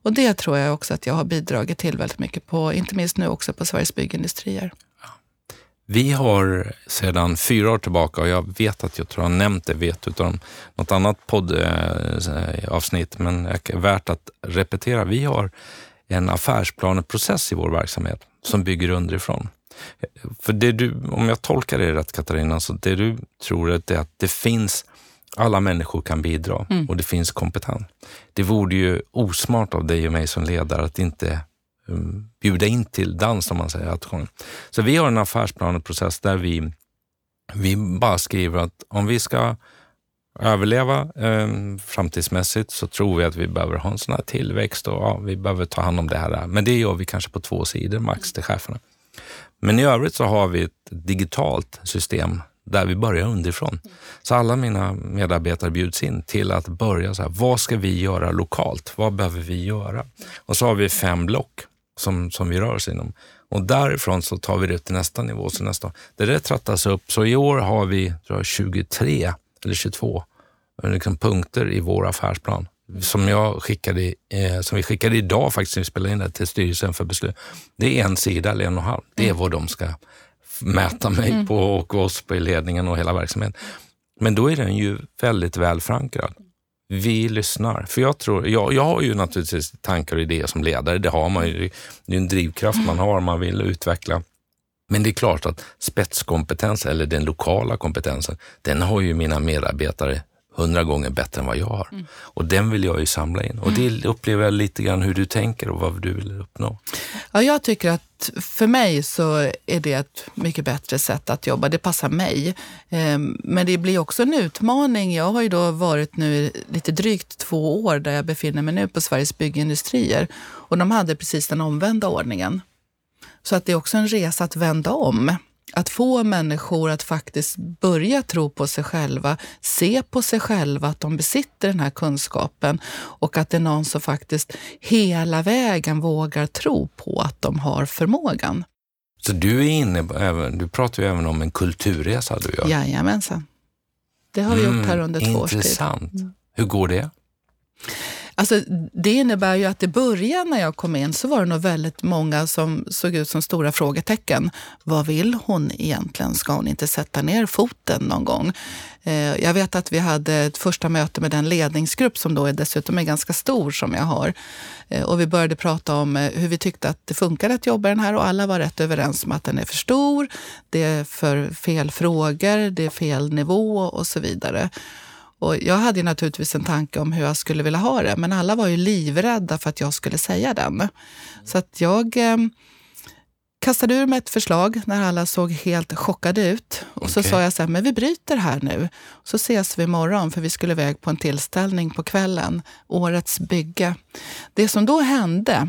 Och det tror jag också att jag har bidragit till väldigt mycket på, inte minst nu också på Sveriges Byggindustrier. Vi har sedan fyra år tillbaka, och jag vet att jag tror jag har nämnt det vet utav något annat poddavsnitt, men det är värt att repetera. Vi har en affärsplaneprocess i vår verksamhet som bygger underifrån. För det du, om jag tolkar det rätt Katarina, så det du tror är att det finns, alla människor kan bidra mm. och det finns kompetens. Det vore ju osmart av dig och mig som ledare att inte um, bjuda in till dans, om man säger. Så vi har en affärsplaneprocess där vi, vi bara skriver att om vi ska överleva eh, framtidsmässigt så tror vi att vi behöver ha en sån här tillväxt och ja, vi behöver ta hand om det här. Men det gör vi kanske på två sidor max till cheferna. Men i övrigt så har vi ett digitalt system där vi börjar underifrån. Så alla mina medarbetare bjuds in till att börja så här, vad ska vi göra lokalt? Vad behöver vi göra? Och så har vi fem block som, som vi rör oss inom. Och därifrån så tar vi det till nästa nivå. Så nästa, det där trattas upp. Så i år har vi tror jag, 23 eller 22 liksom punkter i vår affärsplan som, jag skickade, eh, som vi skickade idag faktiskt, när vi spelade in det till styrelsen för beslut. Det är en sida eller en och en halv. Det är mm. vad de ska mäta mig mm. på och oss på i ledningen och hela verksamheten. Men då är den ju väldigt väl förankrad. Vi lyssnar. För jag, tror, jag, jag har ju naturligtvis tankar och idéer som ledare. Det har man ju. Det är en drivkraft man har. Man vill utveckla men det är klart att spetskompetens eller den lokala kompetensen, den har ju mina medarbetare hundra gånger bättre än vad jag har. Mm. Och den vill jag ju samla in. Och det mm. upplever jag lite grann hur du tänker och vad du vill uppnå. Ja, jag tycker att för mig så är det ett mycket bättre sätt att jobba. Det passar mig. Ehm, men det blir också en utmaning. Jag har ju då varit nu lite drygt två år där jag befinner mig nu på Sveriges Byggindustrier. Och de hade precis den omvända ordningen. Så att det är också en resa att vända om. Att få människor att faktiskt börja tro på sig själva, se på sig själva att de besitter den här kunskapen och att det är någon som faktiskt hela vägen vågar tro på att de har förmågan. Så du är inne även, du pratar ju även om en kulturresa du gör? Jajamensan. Det har vi mm, gjort här under två års tid. Intressant. Mm. Hur går det? Alltså, det innebär ju att i början när jag kom in så var det nog väldigt många som såg ut som stora frågetecken. Vad vill hon egentligen? Ska hon inte sätta ner foten någon gång? Eh, jag vet att vi hade ett första möte med den ledningsgrupp som då är dessutom är ganska stor som jag har. Eh, och vi började prata om eh, hur vi tyckte att det funkade att jobba den här och alla var rätt överens om att den är för stor, det är för fel frågor, det är fel nivå och så vidare. Och jag hade naturligtvis en tanke om hur jag skulle vilja ha det, men alla var ju livrädda för att jag skulle säga den. Så att jag eh, kastade ur mig ett förslag när alla såg helt chockade ut. Och okay. så sa jag så här, men vi bryter här nu. Så ses vi imorgon, för vi skulle iväg på en tillställning på kvällen. Årets bygge. Det som då hände,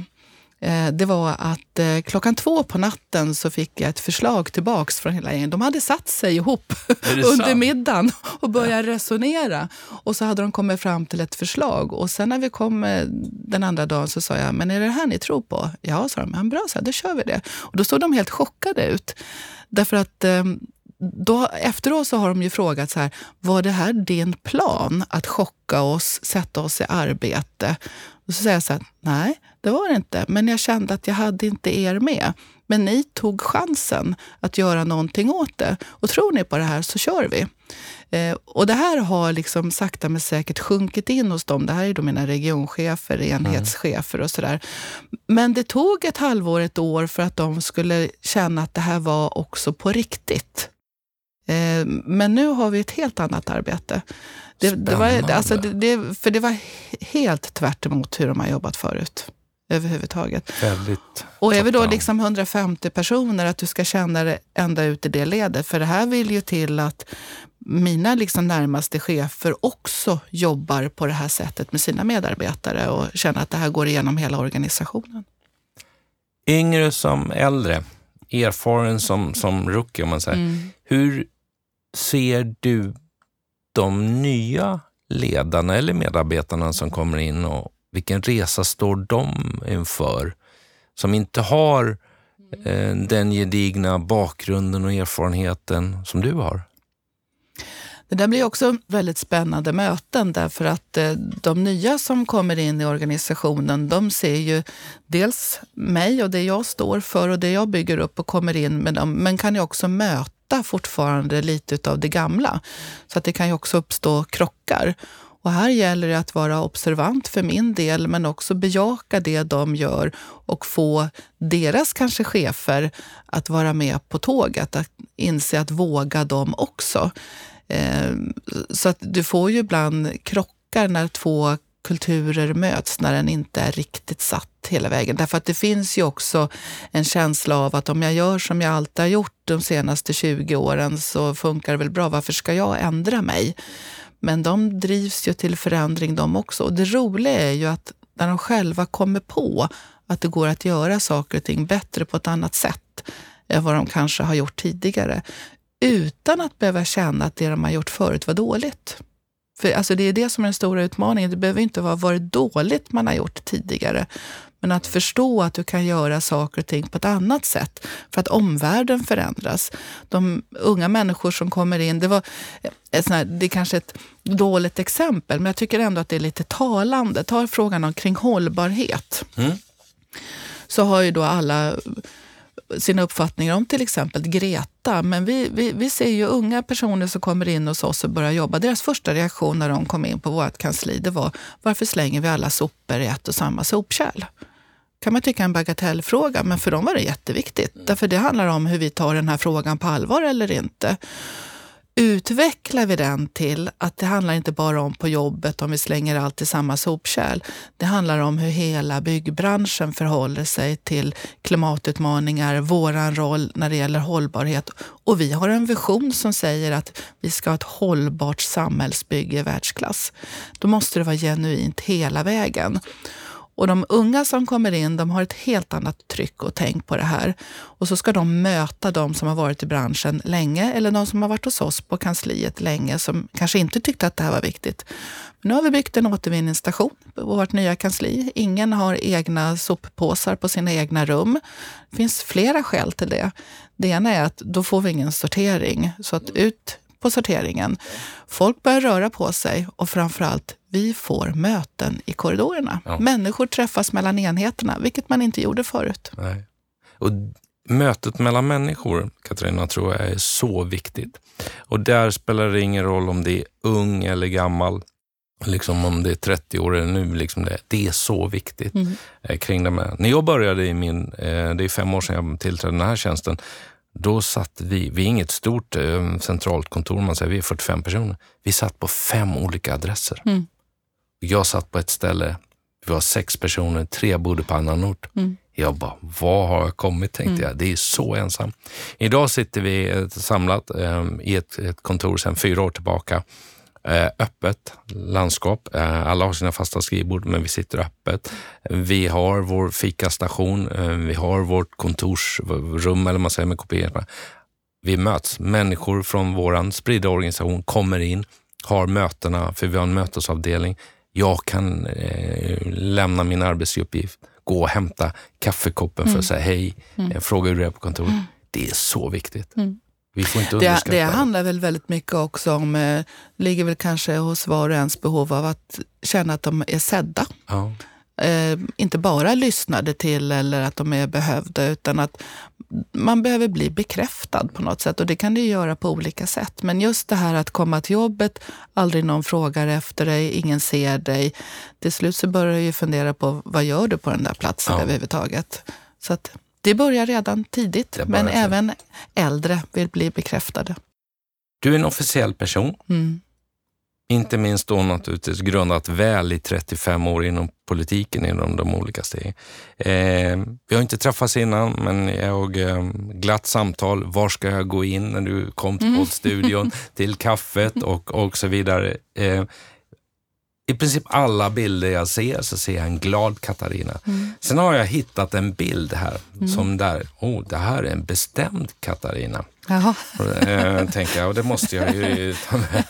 det var att eh, klockan två på natten så fick jag ett förslag tillbaks från hela gänget. De hade satt sig ihop under sant? middagen och börjat ja. resonera. Och så hade de kommit fram till ett förslag. Och sen när vi kom eh, den andra dagen så sa jag, men är det här ni tror på? Ja, sa de. Ja, bra, så här, då kör vi det. Och då såg de helt chockade ut. Därför att då, efteråt så har de ju frågat så här, var det här din plan att chocka oss, sätta oss i arbete? Och så säger jag så här, nej, det var det inte. Men jag kände att jag hade inte er med. Men ni tog chansen att göra någonting åt det. Och tror ni på det här så kör vi. Eh, och det här har liksom sakta men säkert sjunkit in hos dem. Det här är då mina regionchefer, enhetschefer och sådär. Men det tog ett halvår, ett år för att de skulle känna att det här var också på riktigt. Eh, men nu har vi ett helt annat arbete. Det, det var, alltså det, det, för det var helt tvärt hur de har jobbat förut. Överhuvudtaget. Väldigt och är vi då liksom 150 personer, att du ska känna det ända ut i det ledet. För det här vill ju till att mina liksom närmaste chefer också jobbar på det här sättet med sina medarbetare och känner att det här går igenom hela organisationen. Yngre som äldre, erfaren som, som rookie om man säger. Mm. Hur ser du de nya ledarna eller medarbetarna som kommer in och vilken resa står de inför? Som inte har eh, den gedigna bakgrunden och erfarenheten som du har. Det där blir också väldigt spännande möten därför att eh, de nya som kommer in i organisationen, de ser ju dels mig och det jag står för och det jag bygger upp och kommer in med dem, men kan ju också möta möta fortfarande lite av det gamla. Så att det kan ju också uppstå krockar. Och här gäller det att vara observant för min del, men också bejaka det de gör och få deras kanske chefer att vara med på tåget, att inse att våga dem också. Ehm, så att du får ju ibland krockar när två kulturer möts när den inte är riktigt satt hela vägen. Därför att det finns ju också en känsla av att om jag gör som jag alltid har gjort de senaste 20 åren så funkar det väl bra. Varför ska jag ändra mig? Men de drivs ju till förändring de också. Och det roliga är ju att när de själva kommer på att det går att göra saker och ting bättre på ett annat sätt än vad de kanske har gjort tidigare. Utan att behöva känna att det de har gjort förut var dåligt. För alltså det är det som är den stora utmaningen. Det behöver inte vara varit dåligt man har gjort tidigare. Men att förstå att du kan göra saker och ting på ett annat sätt för att omvärlden förändras. De unga människor som kommer in, det var ett här, det är kanske ett dåligt exempel, men jag tycker ändå att det är lite talande. Ta frågan om kring hållbarhet. Mm. Så har ju då alla sina uppfattningar om till exempel Greta. Men vi, vi, vi ser ju unga personer som kommer in hos oss och börjar jobba. Deras första reaktion när de kom in på vårt kansli det var varför slänger vi alla sopor i ett och samma sopkärl? kan man tycka är en bagatellfråga, men för dem var det jätteviktigt. Mm. Därför det handlar om hur vi tar den här frågan på allvar eller inte utvecklar vi den till att det handlar inte bara om på jobbet om vi slänger allt i samma sopkärl. Det handlar om hur hela byggbranschen förhåller sig till klimatutmaningar, våran roll när det gäller hållbarhet. Och vi har en vision som säger att vi ska ha ett hållbart samhällsbygge i världsklass. Då måste det vara genuint hela vägen. Och de unga som kommer in, de har ett helt annat tryck och tänk på det här. Och så ska de möta de som har varit i branschen länge eller de som har varit hos oss på kansliet länge som kanske inte tyckte att det här var viktigt. Men nu har vi byggt en återvinningsstation på vårt nya kansli. Ingen har egna soppåsar på sina egna rum. Det finns flera skäl till det. Det ena är att då får vi ingen sortering. Så att ut på sorteringen. Folk börjar röra på sig och framförallt vi får möten i korridorerna. Ja. Människor träffas mellan enheterna, vilket man inte gjorde förut. Nej. Och mötet mellan människor, Katarina, tror jag är så viktigt. Och där spelar det ingen roll om det är ung eller gammal, liksom om det är 30 år eller nu. Liksom det, det är så viktigt mm. Eh, kring det med. När jag började i min, eh, det är fem år sedan jag tillträdde den här tjänsten, då satt vi, vi är inget stort eh, centralt kontor, man säger, vi är 45 personer. Vi satt på fem olika adresser. Mm. Jag satt på ett ställe, vi var sex personer, tre bodde på annan ort. Mm. Jag bara, vad har jag kommit tänkte mm. jag. Det är så ensam. Idag sitter vi samlat eh, i ett, ett kontor sedan fyra år tillbaka. Eh, öppet landskap. Eh, alla har sina fasta skrivbord, men vi sitter öppet. Vi har vår fikastation. Eh, vi har vårt kontorsrum, eller man säger med kopieringar. Vi möts. Människor från vår spridda organisation kommer in, har mötena, för vi har en mötesavdelning. Jag kan eh, lämna min arbetsuppgift, gå och hämta kaffekoppen mm. för att säga hej, mm. fråga hur det är på kontoret. Mm. Det är så viktigt. Mm. Vi får inte det, det handlar väl väldigt mycket också om, eh, ligger väl kanske hos var och ens behov av att känna att de är sedda. Ja. Eh, inte bara lyssnade till eller att de är behövda, utan att man behöver bli bekräftad på något sätt. Och det kan du göra på olika sätt. Men just det här att komma till jobbet, aldrig någon frågar efter dig, ingen ser dig. Till slut så börjar du ju fundera på vad gör du på den där platsen ja. överhuvudtaget. Så att det börjar redan tidigt, men även äldre vill bli bekräftade. Du är en officiell person. Mm. Inte minst då naturligtvis grundat väl i 35 år inom politiken inom de olika stegen. Eh, vi har inte träffats innan, men jag eh, glatt samtal. Var ska jag gå in när du kom till mm. poddstudion, till kaffet och, och så vidare. Eh, i princip alla bilder jag ser så ser jag en glad Katarina. Mm. Sen har jag hittat en bild här mm. som där, oh, det här är en bestämd Katarina. Jaha. Eh, tänker jag, och det måste jag ju ta med.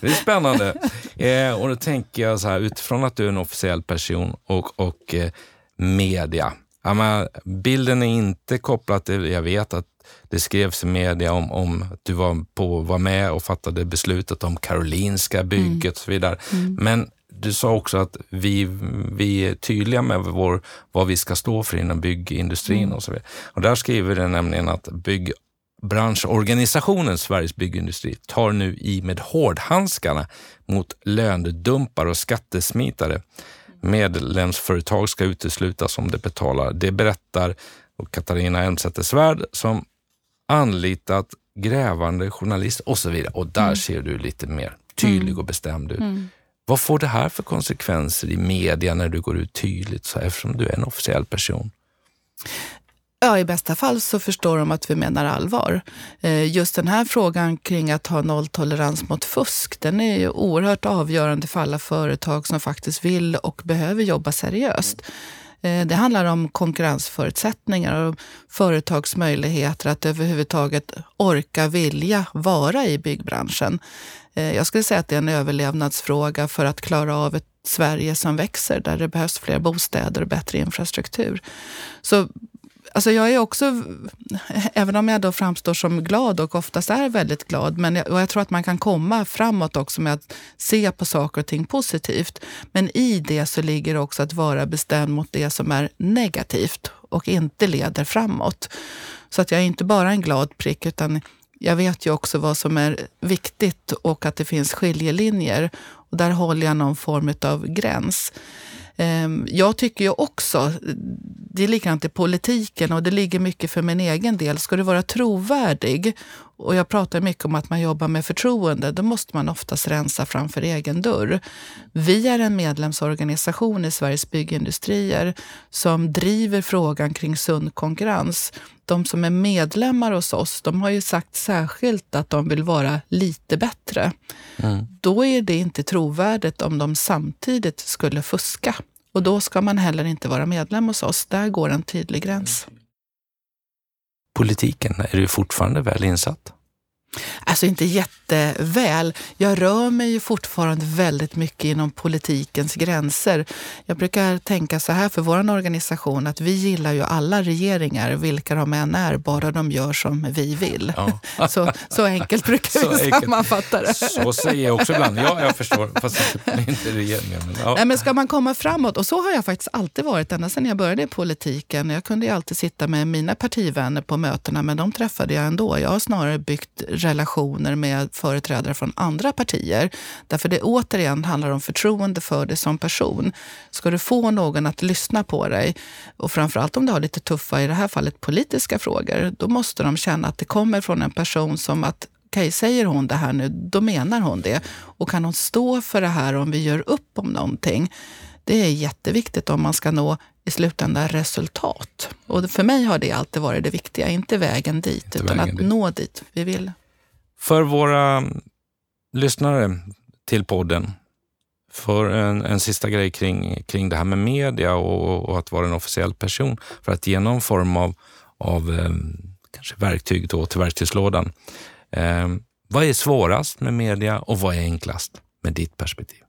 Det är spännande. Eh, och då tänker jag så här, utifrån att du är en officiell person och, och eh, media. Ja, men, bilden är inte kopplad till, jag vet att det skrevs i media om, om att du var, på, var med och fattade beslutet om Karolinska bygget mm. och så vidare. Mm. Men du sa också att vi, vi är tydliga med vår, vad vi ska stå för inom byggindustrin mm. och så vidare. Och där skriver det nämligen att byggbranschorganisationen Sveriges Byggindustri tar nu i med hårdhandskarna mot lönedumpare och skattesmitare. Medlemsföretag ska uteslutas om de betalar. Det berättar Katarina Elmsäter-Svärd som anlitat grävande journalist och så vidare. Och där mm. ser du lite mer tydlig mm. och bestämd ut. Mm. Vad får det här för konsekvenser i media när du går ut tydligt så eftersom du är en officiell person? Ja, i bästa fall så förstår de att vi menar allvar. Eh, just den här frågan kring att ha nolltolerans mot fusk, den är ju oerhört avgörande för alla företag som faktiskt vill och behöver jobba seriöst. Eh, det handlar om konkurrensförutsättningar och företags möjligheter att överhuvudtaget orka, vilja vara i byggbranschen. Eh, jag skulle säga att det är en överlevnadsfråga för att klara av ett Sverige som växer, där det behövs fler bostäder och bättre infrastruktur. Så Alltså jag är också, även om jag då framstår som glad och oftast är väldigt glad, men jag, och jag tror att man kan komma framåt också med att se på saker och ting positivt. Men i det så ligger också att vara bestämd mot det som är negativt och inte leder framåt. Så att jag är inte bara en glad prick, utan jag vet ju också vad som är viktigt och att det finns skiljelinjer. Och där håller jag någon form av gräns. Ehm, jag tycker ju också, det är likadant i politiken och det ligger mycket för min egen del. Ska du vara trovärdig, och jag pratar mycket om att man jobbar med förtroende, då måste man oftast rensa framför egen dörr. Vi är en medlemsorganisation i Sveriges Byggindustrier som driver frågan kring sund konkurrens. De som är medlemmar hos oss, de har ju sagt särskilt att de vill vara lite bättre. Mm. Då är det inte trovärdigt om de samtidigt skulle fuska. Och då ska man heller inte vara medlem hos oss. Där går en tydlig gräns. Politiken, är du fortfarande väl insatt? Alltså inte jätteväl. Jag rör mig ju fortfarande väldigt mycket inom politikens gränser. Jag brukar tänka så här för vår organisation att vi gillar ju alla regeringar, vilka de än är, bara de gör som vi vill. Ja. Så, så enkelt brukar så vi enkelt. sammanfatta det. Så säger jag också ibland. Ja, jag förstår. Fast inte regeringen. Men, ja. Nej, men ska man komma framåt, och så har jag faktiskt alltid varit ända sedan jag började i politiken. Jag kunde ju alltid sitta med mina partivänner på mötena, men de träffade jag ändå. Jag har snarare byggt relationer med företrädare från andra partier. Därför det återigen handlar om förtroende för dig som person. Ska du få någon att lyssna på dig, och framförallt om du har lite tuffa, i det här fallet politiska frågor, då måste de känna att det kommer från en person som att okej, okay, säger hon det här nu, då menar hon det. Och kan hon stå för det här om vi gör upp om någonting? Det är jätteviktigt om man ska nå i slutändan resultat. Och för mig har det alltid varit det viktiga, inte vägen dit, inte utan vägen att dit. nå dit vi vill. För våra lyssnare till podden, för en, en sista grej kring, kring det här med media och, och, att vara en officiell person, för att ge någon form av, av eh, kanske verktyg då till verktygslådan. Eh, vad är svårast med media och vad är enklast med ditt perspektiv?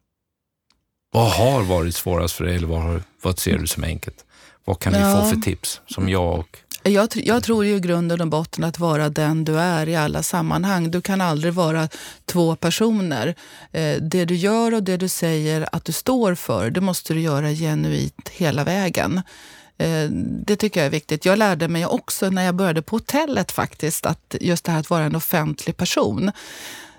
Vad har varit svårast för dig eller vad, har, vad ser du som enkelt? Vad kan vi ja. få för tips som jag och jag, jag tror ju i grunden och botten att vara den du är i alla sammanhang. Du kan aldrig vara två personer. Eh, det du gör och det du säger att du står för, det måste du göra genuint hela vägen. Eh, det tycker jag är viktigt. Jag lärde mig också när jag började på hotellet faktiskt, att just det här att vara en offentlig person.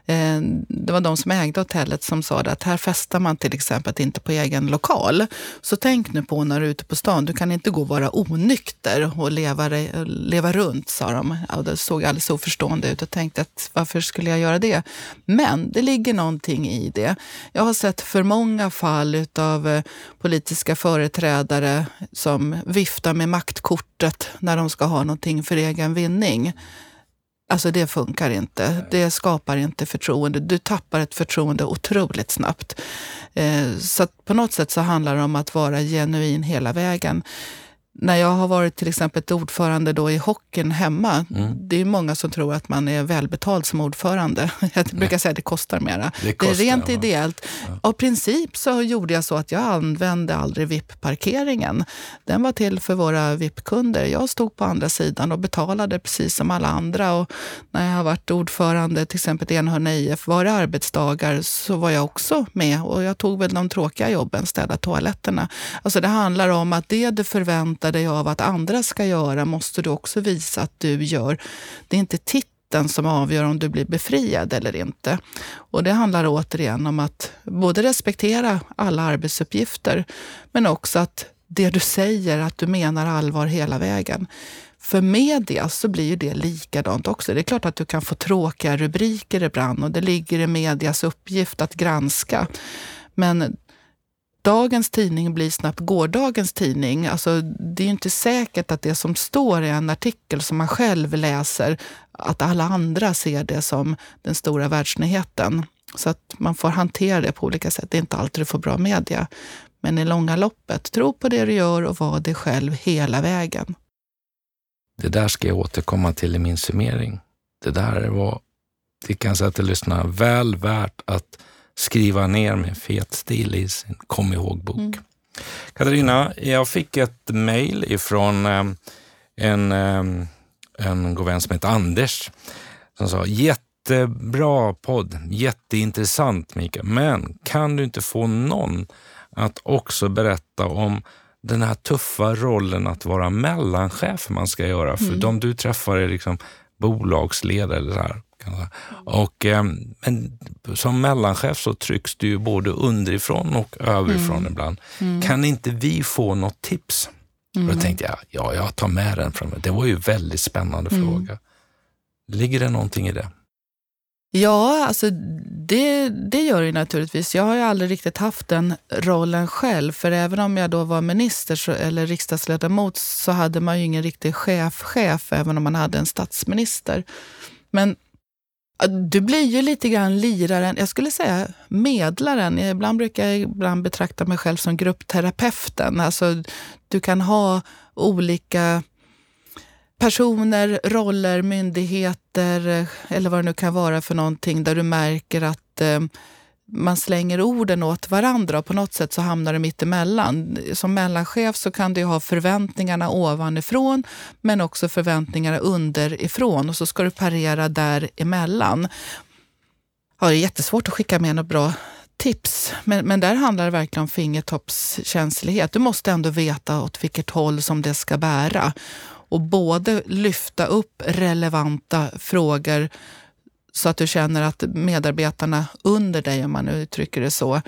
Eh, det var de som ägde hotellet som sa att här festar man till exempel inte på egen lokal. Så tänk nu på när du är ute på stan, du kan inte gå och vara onykter och leva, leva runt, sa de. Ja, det såg alldeles oförstående ut och tänkte att varför skulle jag göra det? Men det ligger någonting i det. Jag har sett för många fall av eh, politiska företrädare som viftar med maktkortet när de ska ha någonting för egen vinning. Alltså det funkar inte. Det skapar inte förtroende. Du tappar ett förtroende otroligt snabbt. Eh, så på något sätt så handlar det om att vara genuin hela vägen när jag har varit till exempel ordförande då i hockeyn hemma, mm. det är många som tror att man är välbetald som ordförande. Jag brukar säga att det kostar mera. Det, kostar, det är rent ja. ideellt. Ja. Av princip så gjorde jag så att jag använde aldrig VIP-parkeringen. Den var till för våra VIP-kunder. Jag stod på andra sidan och betalade precis som alla andra. Och när jag har varit ordförande till exempel i Enhörna IF, var det arbetsdagar så var jag också med och jag tog väl de tråkiga jobben, städa toaletterna. Alltså det handlar om att det du förväntar dig av att andra ska göra måste du också visa att du gör. Det är inte titeln som avgör om du blir befriad eller inte. Och det handlar återigen om att både respektera alla arbetsuppgifter, men också att det du säger, att du menar allvar hela vägen. För media så blir det likadant också. Det är klart att du kan få tråkiga rubriker ibland och det ligger i medias uppgift att granska. Men dagens tidning blir snabbt gårdagens tidning. Alltså, det är inte säkert att det som står i en artikel som man själv läser, att alla andra ser det som den stora världsnyheten. Så att man får hantera det på olika sätt. Det är inte alltid du får bra media. Men i långa loppet, tro på det du gör och var dig själv hela vägen. Det där ska jag återkomma till i min summering. Det där var, det kan jag säga till lyssnarna, väl värt att skriva ner med fet stil i sin kom ihåg-bok. Mm. Katarina, jag fick ett mejl ifrån um, en, um, en god vän som heter Anders som sa jättebra podd, jätteintressant Mikael, men kan du inte få någon att också berätta om den här tuffa rollen att vara mellanchef man ska göra. För mm. de du träffar är liksom bolagsledare här. Och, eh, men som mellanchef så trycks du både underifrån och överifrån mm. ibland. Mm. Kan inte vi få något tips Mm. Och då tänkte jag, ja, jag tar med den fram. Det var ju en väldigt spännande mm. fråga. Ligger det någonting i det? Ja, alltså det, det gör det naturligtvis. Jag har ju aldrig riktigt haft den rollen själv. För även om jag då var minister så, eller riksdagsledamot så hade man ju ingen riktig chef-chef, även om man hade en statsminister. Men du blir ju lite grann liraren, jag skulle säga medlaren. Ibland brukar jag ibland betrakta mig själv som gruppterapeuten. Alltså, du kan ha olika personer, roller, myndigheter eh, eller vad det nu kan vara för någonting där du märker att eh, man slänger orden åt varandra och på något sätt så hamnar du mitt emellan. Som mellanchef så kan du ha förväntningarna ovanifrån men också förväntningarna underifrån och så ska du parera däremellan. Ja, det är jättesvårt att skicka med något bra tips, men, men där handlar det verkligen om fingertoppskänslighet. Du måste ändå veta åt vilket håll som det ska bära och både lyfta upp relevanta frågor så att du känner att medarbetarna under dig, om man uttrycker det så,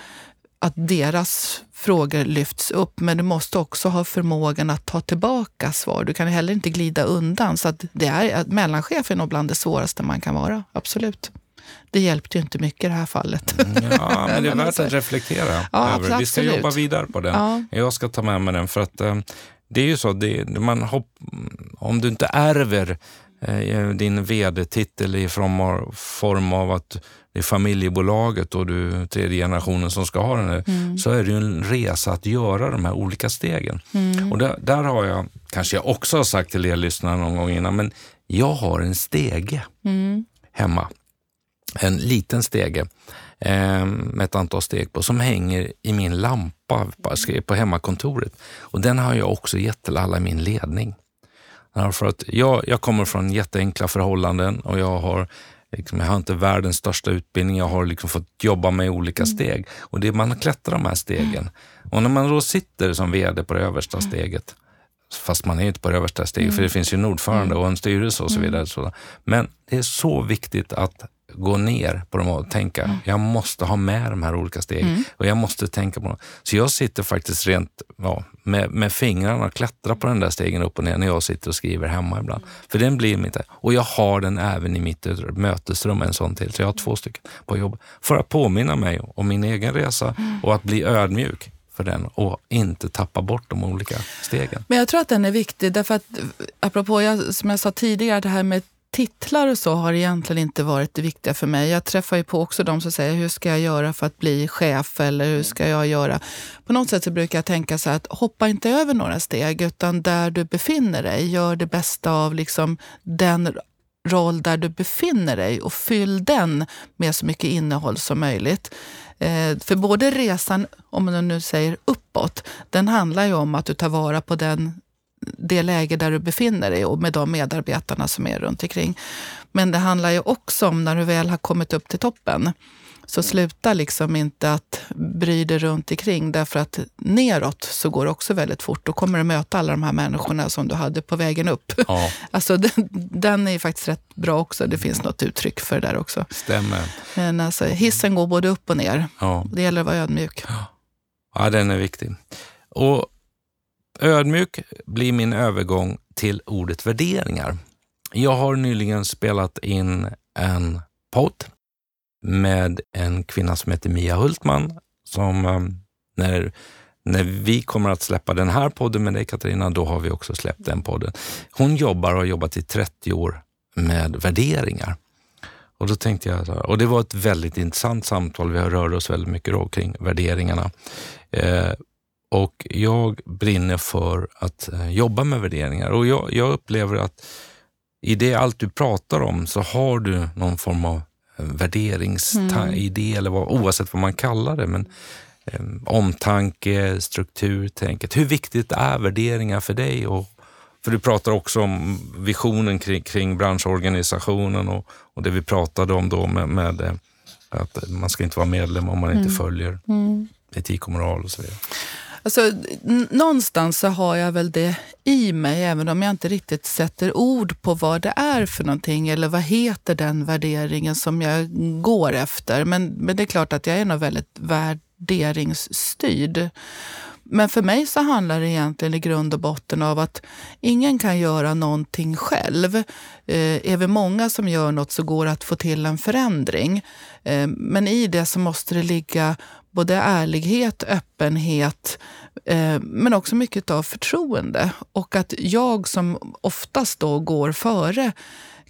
att deras frågor lyfts upp. Men du måste också ha förmågan att ta tillbaka svar. Du kan heller inte glida undan. Så att det är, att mellanchef är nog bland det svåraste man kan vara, absolut. Det hjälpte ju inte mycket i det här fallet. Mm, ja, men det är värt att reflektera ja, över. Vi ska jobba vidare på den. Ja. Jag ska ta med mig den för att eh, det är ju så, det, man hopp, om du inte ärver din vd-titel i form av att det är familjebolaget och du är tredje generationen som ska ha den, här, mm. så är det en resa att göra de här olika stegen. Mm. Och där, där, har jag, kanske jag också har sagt till er lyssnare någon gång innan, men jag har en stege mm. hemma. En liten stege eh, med ett antal steg på som hänger i min lampa på hemmakontoret. Och den har jag också gett till alla i min ledning. För att jag, jag kommer från jätteenkla förhållanden och jag har Liksom, jag har inte världens största utbildning, jag har liksom fått jobba med olika mm. steg. Och det, Man klättrar de här stegen. Mm. Och när man då sitter som VD på det översta mm. steget, fast man är inte på det översta steget, mm. för det finns ju en ordförande och en styrelse och så mm. vidare. Så. Men det är så viktigt att gå ner på dem och tänka, mm. jag måste ha med de här olika stegen mm. och jag måste tänka på dem. Så jag sitter faktiskt rent ja, med, med fingrarna och klättra på den där stegen upp och ner när jag sitter och skriver hemma ibland. Mm. För den blir mitt, och jag har den även i mitt mötesrum, en sån till. Så jag har två stycken på jobb. För att påminna mig om min egen resa mm. och att bli ödmjuk för den och inte tappa bort de olika stegen. Men jag tror att den är viktig därför att, apropå jag, som jag sa tidigare, det här med titlar och så har egentligen inte varit det viktiga för mig. Jag träffar ju på också de som säger, hur ska jag göra för att bli chef? Eller hur ska jag göra? På något sätt så brukar jag tänka så här att hoppa inte över några steg, utan där du befinner dig, gör det bästa av liksom den roll där du befinner dig och fyll den med så mycket innehåll som möjligt. Eh, för både resan, om man nu säger uppåt, den handlar ju om att du tar vara på den det läge där du befinner dig och med de medarbetarna som är runt omkring. Men det handlar ju också om när du väl har kommit upp till toppen. Så sluta liksom inte att bry dig runt omkring därför att neråt så går det också väldigt fort. Då kommer du möta alla de här människorna som du hade på vägen upp. Ja. Alltså den, den är faktiskt rätt bra också. Det finns något uttryck för det där också. Stämmer. Men alltså, hissen går både upp och ner. Ja. Det gäller att vara ödmjuk. Ja, den är viktig. Och Ödmjuk blir min övergång till ordet värderingar. Jag har nyligen spelat in en podd med en kvinna som heter Mia Hultman som eh, när, när vi kommer att släppa den här podden med dig Katarina, då har vi också släppt den podden. Hon jobbar och har jobbat i 30 år med värderingar. Och då tänkte jag, och det var ett väldigt intressant samtal. Vi rörde oss väldigt mycket då kring värderingarna. Eh, och jag brinner för att eh, jobba med värderingar och jag, jag upplever att i det allt du pratar om så har du någon form av eh, värderingsidé mm. eller vad, oavsett vad man kallar det. Men eh, omtanke, strukturtänket. Hur viktigt är värderingar för dig? Och, för du pratar också om visionen kring, kring branschorganisationen och, och det vi pratade om då med, med eh, att man ska inte vara medlem om man inte mm. följer mm. etik och moral och så vidare. Alltså, någonstans så har jag väl det i mig, även om jag inte riktigt sätter ord på vad det är för någonting eller vad heter den värderingen som jag går efter. Men, men det är klart att jag är nog väldigt värderingsstyrd. Men för mig så handlar det egentligen i grund och botten av att ingen kan göra någonting själv. Eh, är vi många som gör något så går det att få till en förändring. Eh, men i det så måste det ligga både ärlighet, öppenhet, eh, men också mycket av förtroende. Och att jag som oftast då går före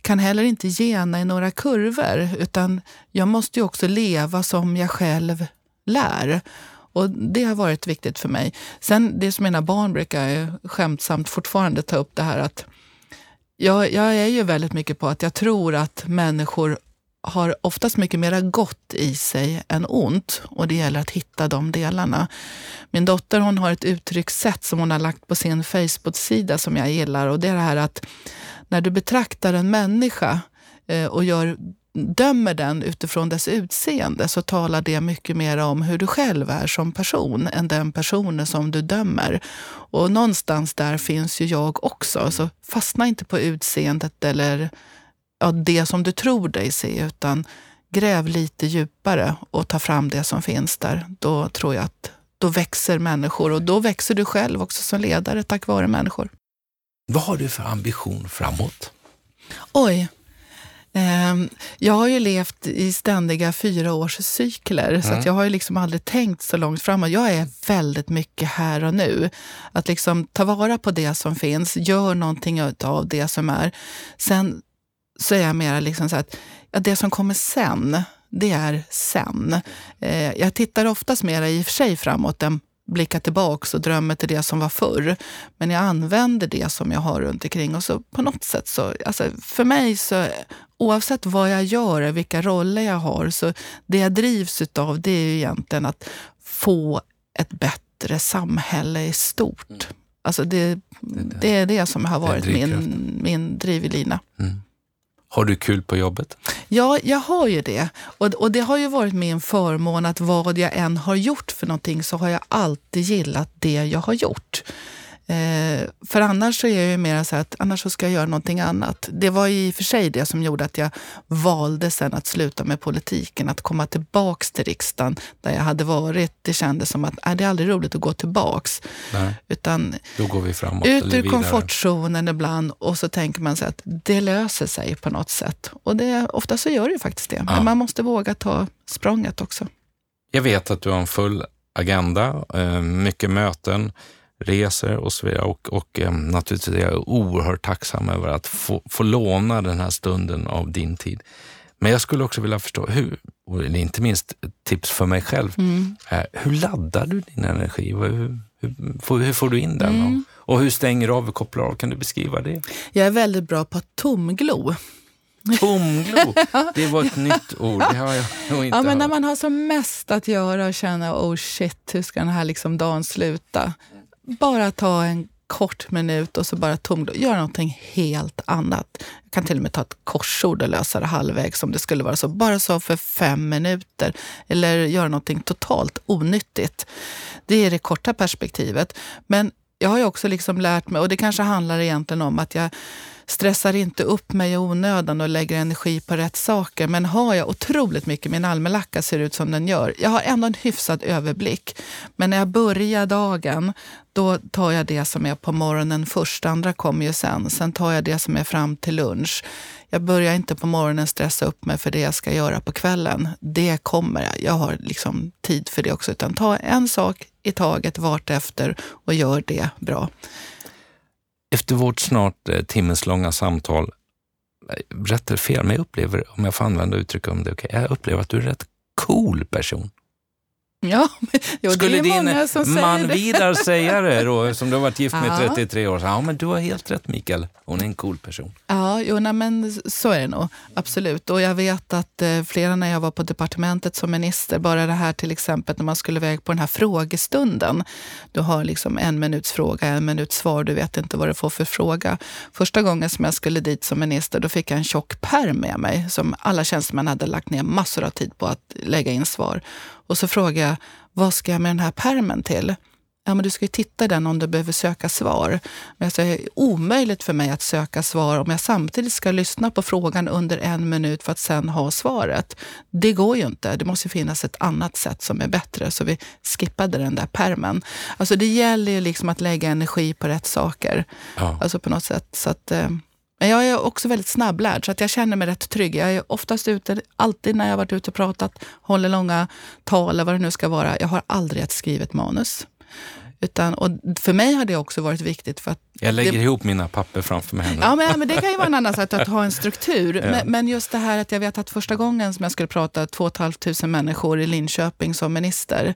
kan heller inte gena i några kurvor, utan jag måste ju också leva som jag själv lär. Och Det har varit viktigt för mig. Sen det som mina barn brukar skämtsamt fortfarande ta upp det här att jag, jag är ju väldigt mycket på att jag tror att människor har oftast mycket mera gott i sig än ont och det gäller att hitta de delarna. Min dotter hon har ett uttryckssätt som hon har lagt på sin Facebook-sida som jag gillar och det är det här att när du betraktar en människa eh, och gör, dömer den utifrån dess utseende så talar det mycket mer om hur du själv är som person än den personen som du dömer. Och någonstans där finns ju jag också. Så fastna inte på utseendet eller ja, det som du tror dig se, utan gräv lite djupare och ta fram det som finns där. Då tror jag att då växer människor och då växer du själv också som ledare tack vare människor. Vad har du för ambition framåt? Oj. Ehm, jag har ju levt i ständiga fyraårscykler, mm. så jag har ju liksom aldrig tänkt så långt framåt. Jag är väldigt mycket här och nu. Att liksom ta vara på det som finns, gör någonting av det som är. Sen så är jag mer liksom så att ja, det som kommer sen, det är sen. Eh, jag tittar oftast mer i och för sig framåt än blicka tillbaks och drömmer till det som var förr. Men jag använder det som jag har runt omkring och så på något sätt så, alltså för mig så oavsett vad jag gör och vilka roller jag har, så det jag drivs utav det är ju egentligen att få ett bättre samhälle i stort. Mm. Alltså det, det, är det som har varit min, min drivlina. Mm. Har du kul på jobbet? Ja, jag har ju det. Och, och det har ju varit min förmån att vad jag än har gjort för någonting så har jag alltid gillat det jag har gjort. Eh, för annars så är jag ju mer så att annars så ska jag göra någonting annat. Det var i och för sig det som gjorde att jag valde sen att sluta med politiken, att komma tillbaks till riksdagen där jag hade varit. Det kändes som att äh, det är aldrig roligt att gå tillbaks. Nej. Utan Då går vi framåt. Ut ur komfortzonen ibland och så tänker man sig att det löser sig på något sätt. Och det, ofta så gör det ju faktiskt det. Ja. Men man måste våga ta språnget också. Jag vet att du har en full agenda, eh, mycket möten resor och så vidare. Och, och eh, naturligtvis är jag oerhört tacksam över att få, få låna den här stunden av din tid. Men jag skulle också vilja förstå, hur, och inte minst tips för mig själv, mm. eh, hur laddar du din energi? Hur, hur, hur får du in den? Mm. Och, och, hur stänger du av och kopplar av? Kan du beskriva det? Jag är väldigt bra på att tomglo. Tomglo, det var ett nytt ord. Det har jag nog inte ja, men hört. När man har som mest att göra och känner oh shit, hur ska den här liksom dagen sluta? Bara ta en kort minut och så bara tom, göra någonting helt annat. Jag kan till och med ta ett korsord och lösa det halvvägs om det skulle vara så. Bara så för fem minuter. Eller göra någonting totalt onyttigt. Det är det korta perspektivet. Men jag har ju också liksom lärt mig, och det kanske handlar egentligen om att jag stressar inte upp mig i onödan och lägger energi på rätt saker. Men har jag otroligt mycket, min almanacka ser ut som den gör. Jag har ändå en hyfsad överblick. Men när jag börjar dagen, då tar jag det som är på morgonen först. andra kommer ju sen. Sen tar jag det som är fram till lunch. Jag börjar inte på morgonen stressa upp mig för det jag ska göra på kvällen. Det kommer jag. Jag har liksom tid för det också. Utan ta en sak i taget vartefter och gör det bra. Efter vårt snart eh, timmeslånga samtal, eh, rätt eller fel, men jag upplever, om jag får använda uttryck om det, okay, jag upplever att du är en rätt cool person. Ja, jo, Skulle det är många som din man det. Vidar säga det då, som du har varit gift med ja. 33 år? Ja, men du har helt rätt Mikael. Hon är en cool person. Ja, jo, nej, men så är det nog. Absolut. Och jag vet att eh, flera när jag var på departementet som minister, bara det här till exempel när man skulle iväg på den här frågestunden. Du har liksom en minuts fråga, en minuts svar, du vet inte vad du får för fråga. Första gången som jag skulle dit som minister, då fick jag en tjock perm med mig som alla tjänstemän hade lagt ner massor av tid på att lägga in svar. Och så frågade jag, vad ska jag med den här permen till? Ja, men du ska ju titta i den om du behöver söka svar. Men alltså, det är omöjligt för mig att söka svar om jag samtidigt ska lyssna på frågan under en minut för att sen ha svaret. Det går ju inte. Det måste finnas ett annat sätt som är bättre. Så vi skippade den där permen. Alltså det gäller ju liksom att lägga energi på rätt saker. Ja. Alltså på något sätt. Så att, eh, men jag är också väldigt snabblärd så att jag känner mig rätt trygg. Jag är oftast ute, alltid när jag varit ute och pratat, håller långa tal eller vad det nu ska vara. Jag har aldrig ett skrivet manus. Utan, och för mig har det också varit viktigt. för att Jag lägger det, ihop mina papper framför mig. Ja, men, men det kan ju vara en annan sätt att ha en struktur. ja. men, men, just det här att jag vet att första gången som jag skulle prata 2 500 människor i Linköping som minister.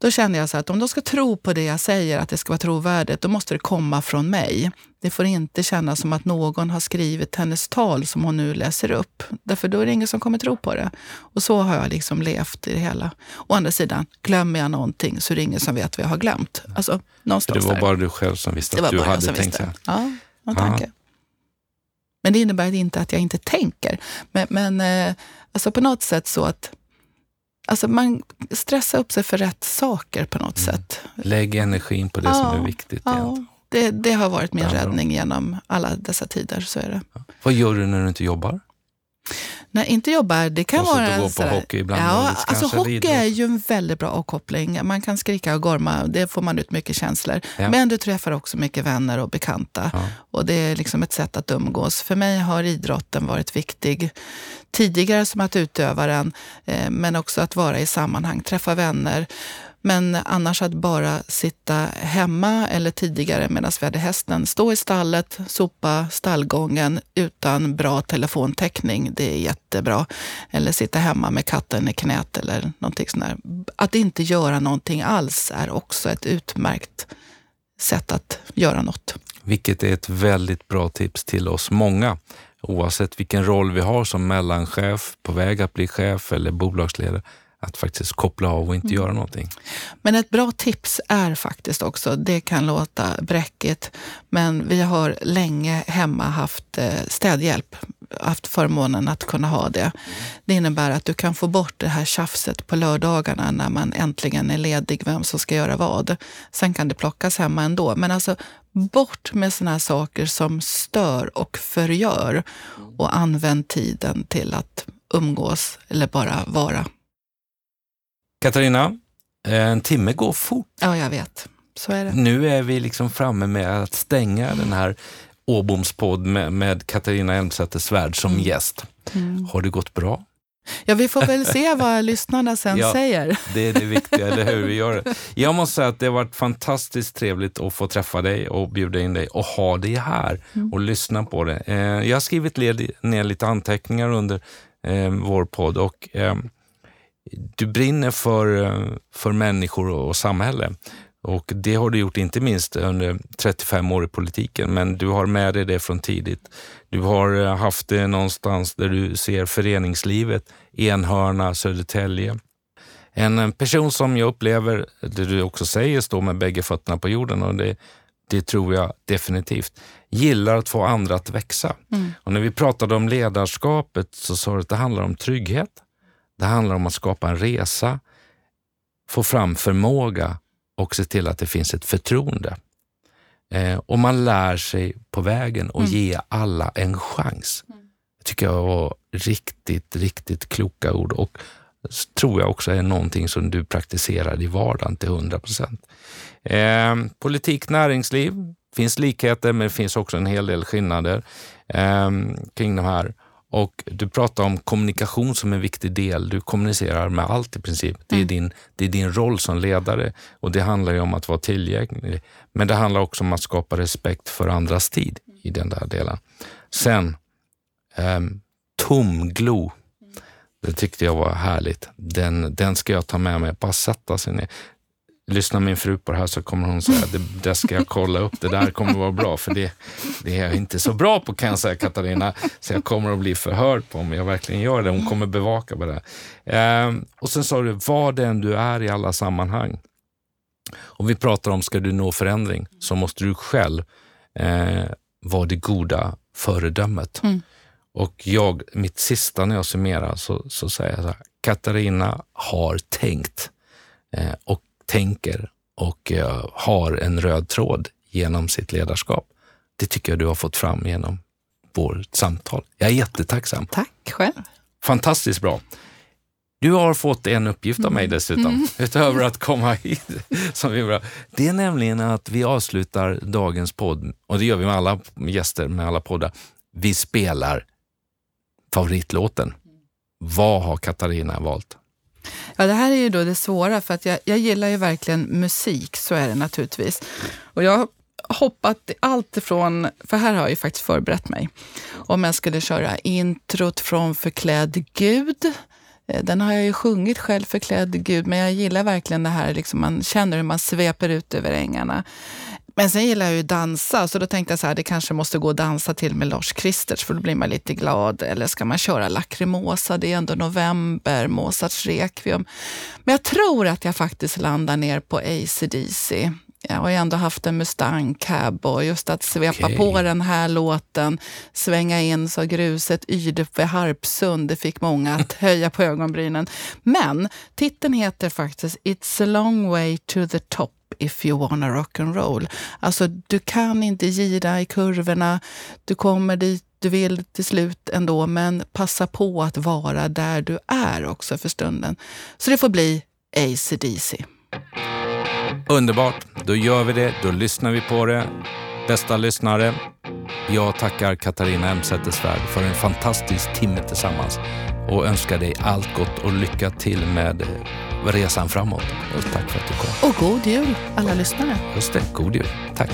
Då kände jag så att om de ska tro på det jag säger, att det ska vara trovärdigt, då måste det komma från mig. Det får inte kännas som att någon har skrivit hennes tal som hon nu läser upp. Därför då är det ingen som kommer tro på det. Och så har jag liksom levt i det hela. Å andra sidan, glömmer jag någonting så är det ingen som vet vad jag har glömt. Alltså, någonstans det var bara du själv som visste att du hade tänkt så Ja, någon tanke. Men det innebär inte att jag inte tänker. Men, men eh, alltså på något sätt så att Alltså man stressar upp sig för rätt saker på något mm. sätt. Lägg energin på det ja, som är viktigt. Ja, det, det, har varit min räddning genom alla dessa tider. Så är det. Vad gör du när du inte jobbar? Nej, inte jobbar. Det kan vara... gå på hockey ibland? Ja, alltså hockey ridor. är ju en väldigt bra avkoppling. Man kan skrika och gorma, det får man ut mycket känslor. Ja. Men du träffar också mycket vänner och bekanta. Ja. Och det är liksom ett sätt att umgås. För mig har idrotten varit viktig tidigare som att utöva den, eh, men också att vara i sammanhang, träffa vänner. Men annars att bara sitta hemma eller tidigare medan vi hade hästen, stå i stallet, sopa stallgången utan bra telefontäckning, det är jättebra. Eller sitta hemma med katten i knät eller någonting sånt där. Att inte göra någonting alls är också ett utmärkt sätt att göra något. Vilket är ett väldigt bra tips till oss många. Oavsett vilken roll vi har som mellanchef, på väg att bli chef eller bolagsledare att faktiskt koppla av och inte mm. göra någonting. Men ett bra tips är faktiskt också, det kan låta bräckigt, men vi har länge hemma haft eh, städhjälp haft förmånen att kunna ha det. Det innebär att du kan få bort det här tjafset på lördagarna när man äntligen är ledig, vem som ska göra vad. Sen kan det plockas hemma ändå. Men alltså bort med såna här saker som stör och förgör och använd tiden till att umgås eller bara vara. Katarina, en timme går fort. Ja, jag vet. Så är det. Nu är vi liksom framme med att stänga den här Åbomspodd med, med Katarina Elmsäter-Svärd som mm. gäst. Mm. Har det gått bra? Ja, vi får väl se vad lyssnarna sen ja, säger. Det är det viktiga, eller hur? Vi gör det. Jag måste säga att det har varit fantastiskt trevligt att få träffa dig och bjuda in dig och ha dig här mm. och lyssna på det. Eh, jag har skrivit ner lite anteckningar under eh, vår podd och eh, du brinner för, eh, för människor och samhälle. Och det har du gjort inte minst under 35 år i politiken, men du har med dig det från tidigt. Du har eh, haft det någonstans där du ser föreningslivet, Enhörna, Södertälje. En person som jag upplever, det du också säger, står med bägge fötterna på jorden och det, det tror jag definitivt, gillar att få andra att växa. Mm. Och när vi pratade om ledarskapet så sa du att det handlar om trygghet. Det handlar om att skapa en resa, få fram förmåga och se till att det finns ett förtroende. Eh, och man lär sig på vägen och mm. ge alla en chans. Mm. Det tycker jag var riktigt, riktigt kloka ord och tror jag också är någonting som du praktiserar i vardagen till 100 procent. Eh, politik, näringsliv, finns likheter men det finns också en hel del skillnader eh, kring de här. Och du pratar om kommunikation som en viktig del. Du kommunicerar med allt i princip. Det är, mm. din, det är din roll som ledare och det handlar ju om att vara tillgänglig. Men det handlar också om att skapa respekt för andras tid i den där delen. Sen, eh, tomglo. Det tyckte jag var härligt. Den, den ska jag ta med mig. Bara sätta sig ner lyssnar min fru på det här så kommer hon säga det, det ska jag kolla upp, det där kommer vara bra, för det, det är jag inte så bra på kan jag säga Katarina. Så jag kommer att bli förhörd på om jag verkligen gör det. Hon kommer bevaka på det. Eh, och sen sa du, vad den du är i alla sammanhang. Om vi pratar om, ska du nå förändring, så måste du själv eh, vara det goda föredömet. Mm. Och jag, mitt sista när jag summerar, så, så säger jag så här, Katarina har tänkt. Eh, och tänker och eh, har en röd tråd genom sitt ledarskap. Det tycker jag du har fått fram genom vårt samtal. Jag är jättetacksam. Tack själv. Fantastiskt bra. Du har fått en uppgift av mig mm. dessutom, mm. utöver att komma hit. Som är bra. Det är nämligen att vi avslutar dagens podd, och det gör vi med alla gäster med alla poddar. Vi spelar favoritlåten. Vad har Katarina valt? Ja, det här är ju då det svåra, för att jag, jag gillar ju verkligen musik, så är det naturligtvis. Och jag har hoppat allt ifrån, för här har jag ju faktiskt förberett mig. Om jag skulle köra introt från Förklädd Gud, eh, den har jag ju sjungit själv, Förklädd Gud, men jag gillar verkligen det här, liksom man känner hur man sveper ut över ängarna. Men sen gillar jag ju dansa, så då tänkte jag så här, det kanske måste gå att dansa till med Lars Kristers, för då blir man lite glad. Eller ska man köra Lacrimosa, det är ändå november, Mozarts Requiem. Men jag tror att jag faktiskt landar ner på ACDC. Jag har ju ändå haft en Mustang Cab och just att svepa okay. på den här låten, svänga in så gruset yrde vid Harpsund, det fick många att höja på ögonbrynen. Men titeln heter faktiskt It's a long way to the top if you wanna rock and roll. Alltså, du kan inte gira i kurvorna, du kommer dit du vill till slut ändå, men passa på att vara där du är också för stunden. Så det får bli ACDC. Underbart, då gör vi det. Då lyssnar vi på det. Bästa lyssnare, jag tackar Katarina Elmsäter-Svärd för en fantastisk timme tillsammans och önskar dig allt gott och lycka till med resan framåt. Och tack för att du kom. Och god jul alla lyssnare. Just det, god jul. Tack.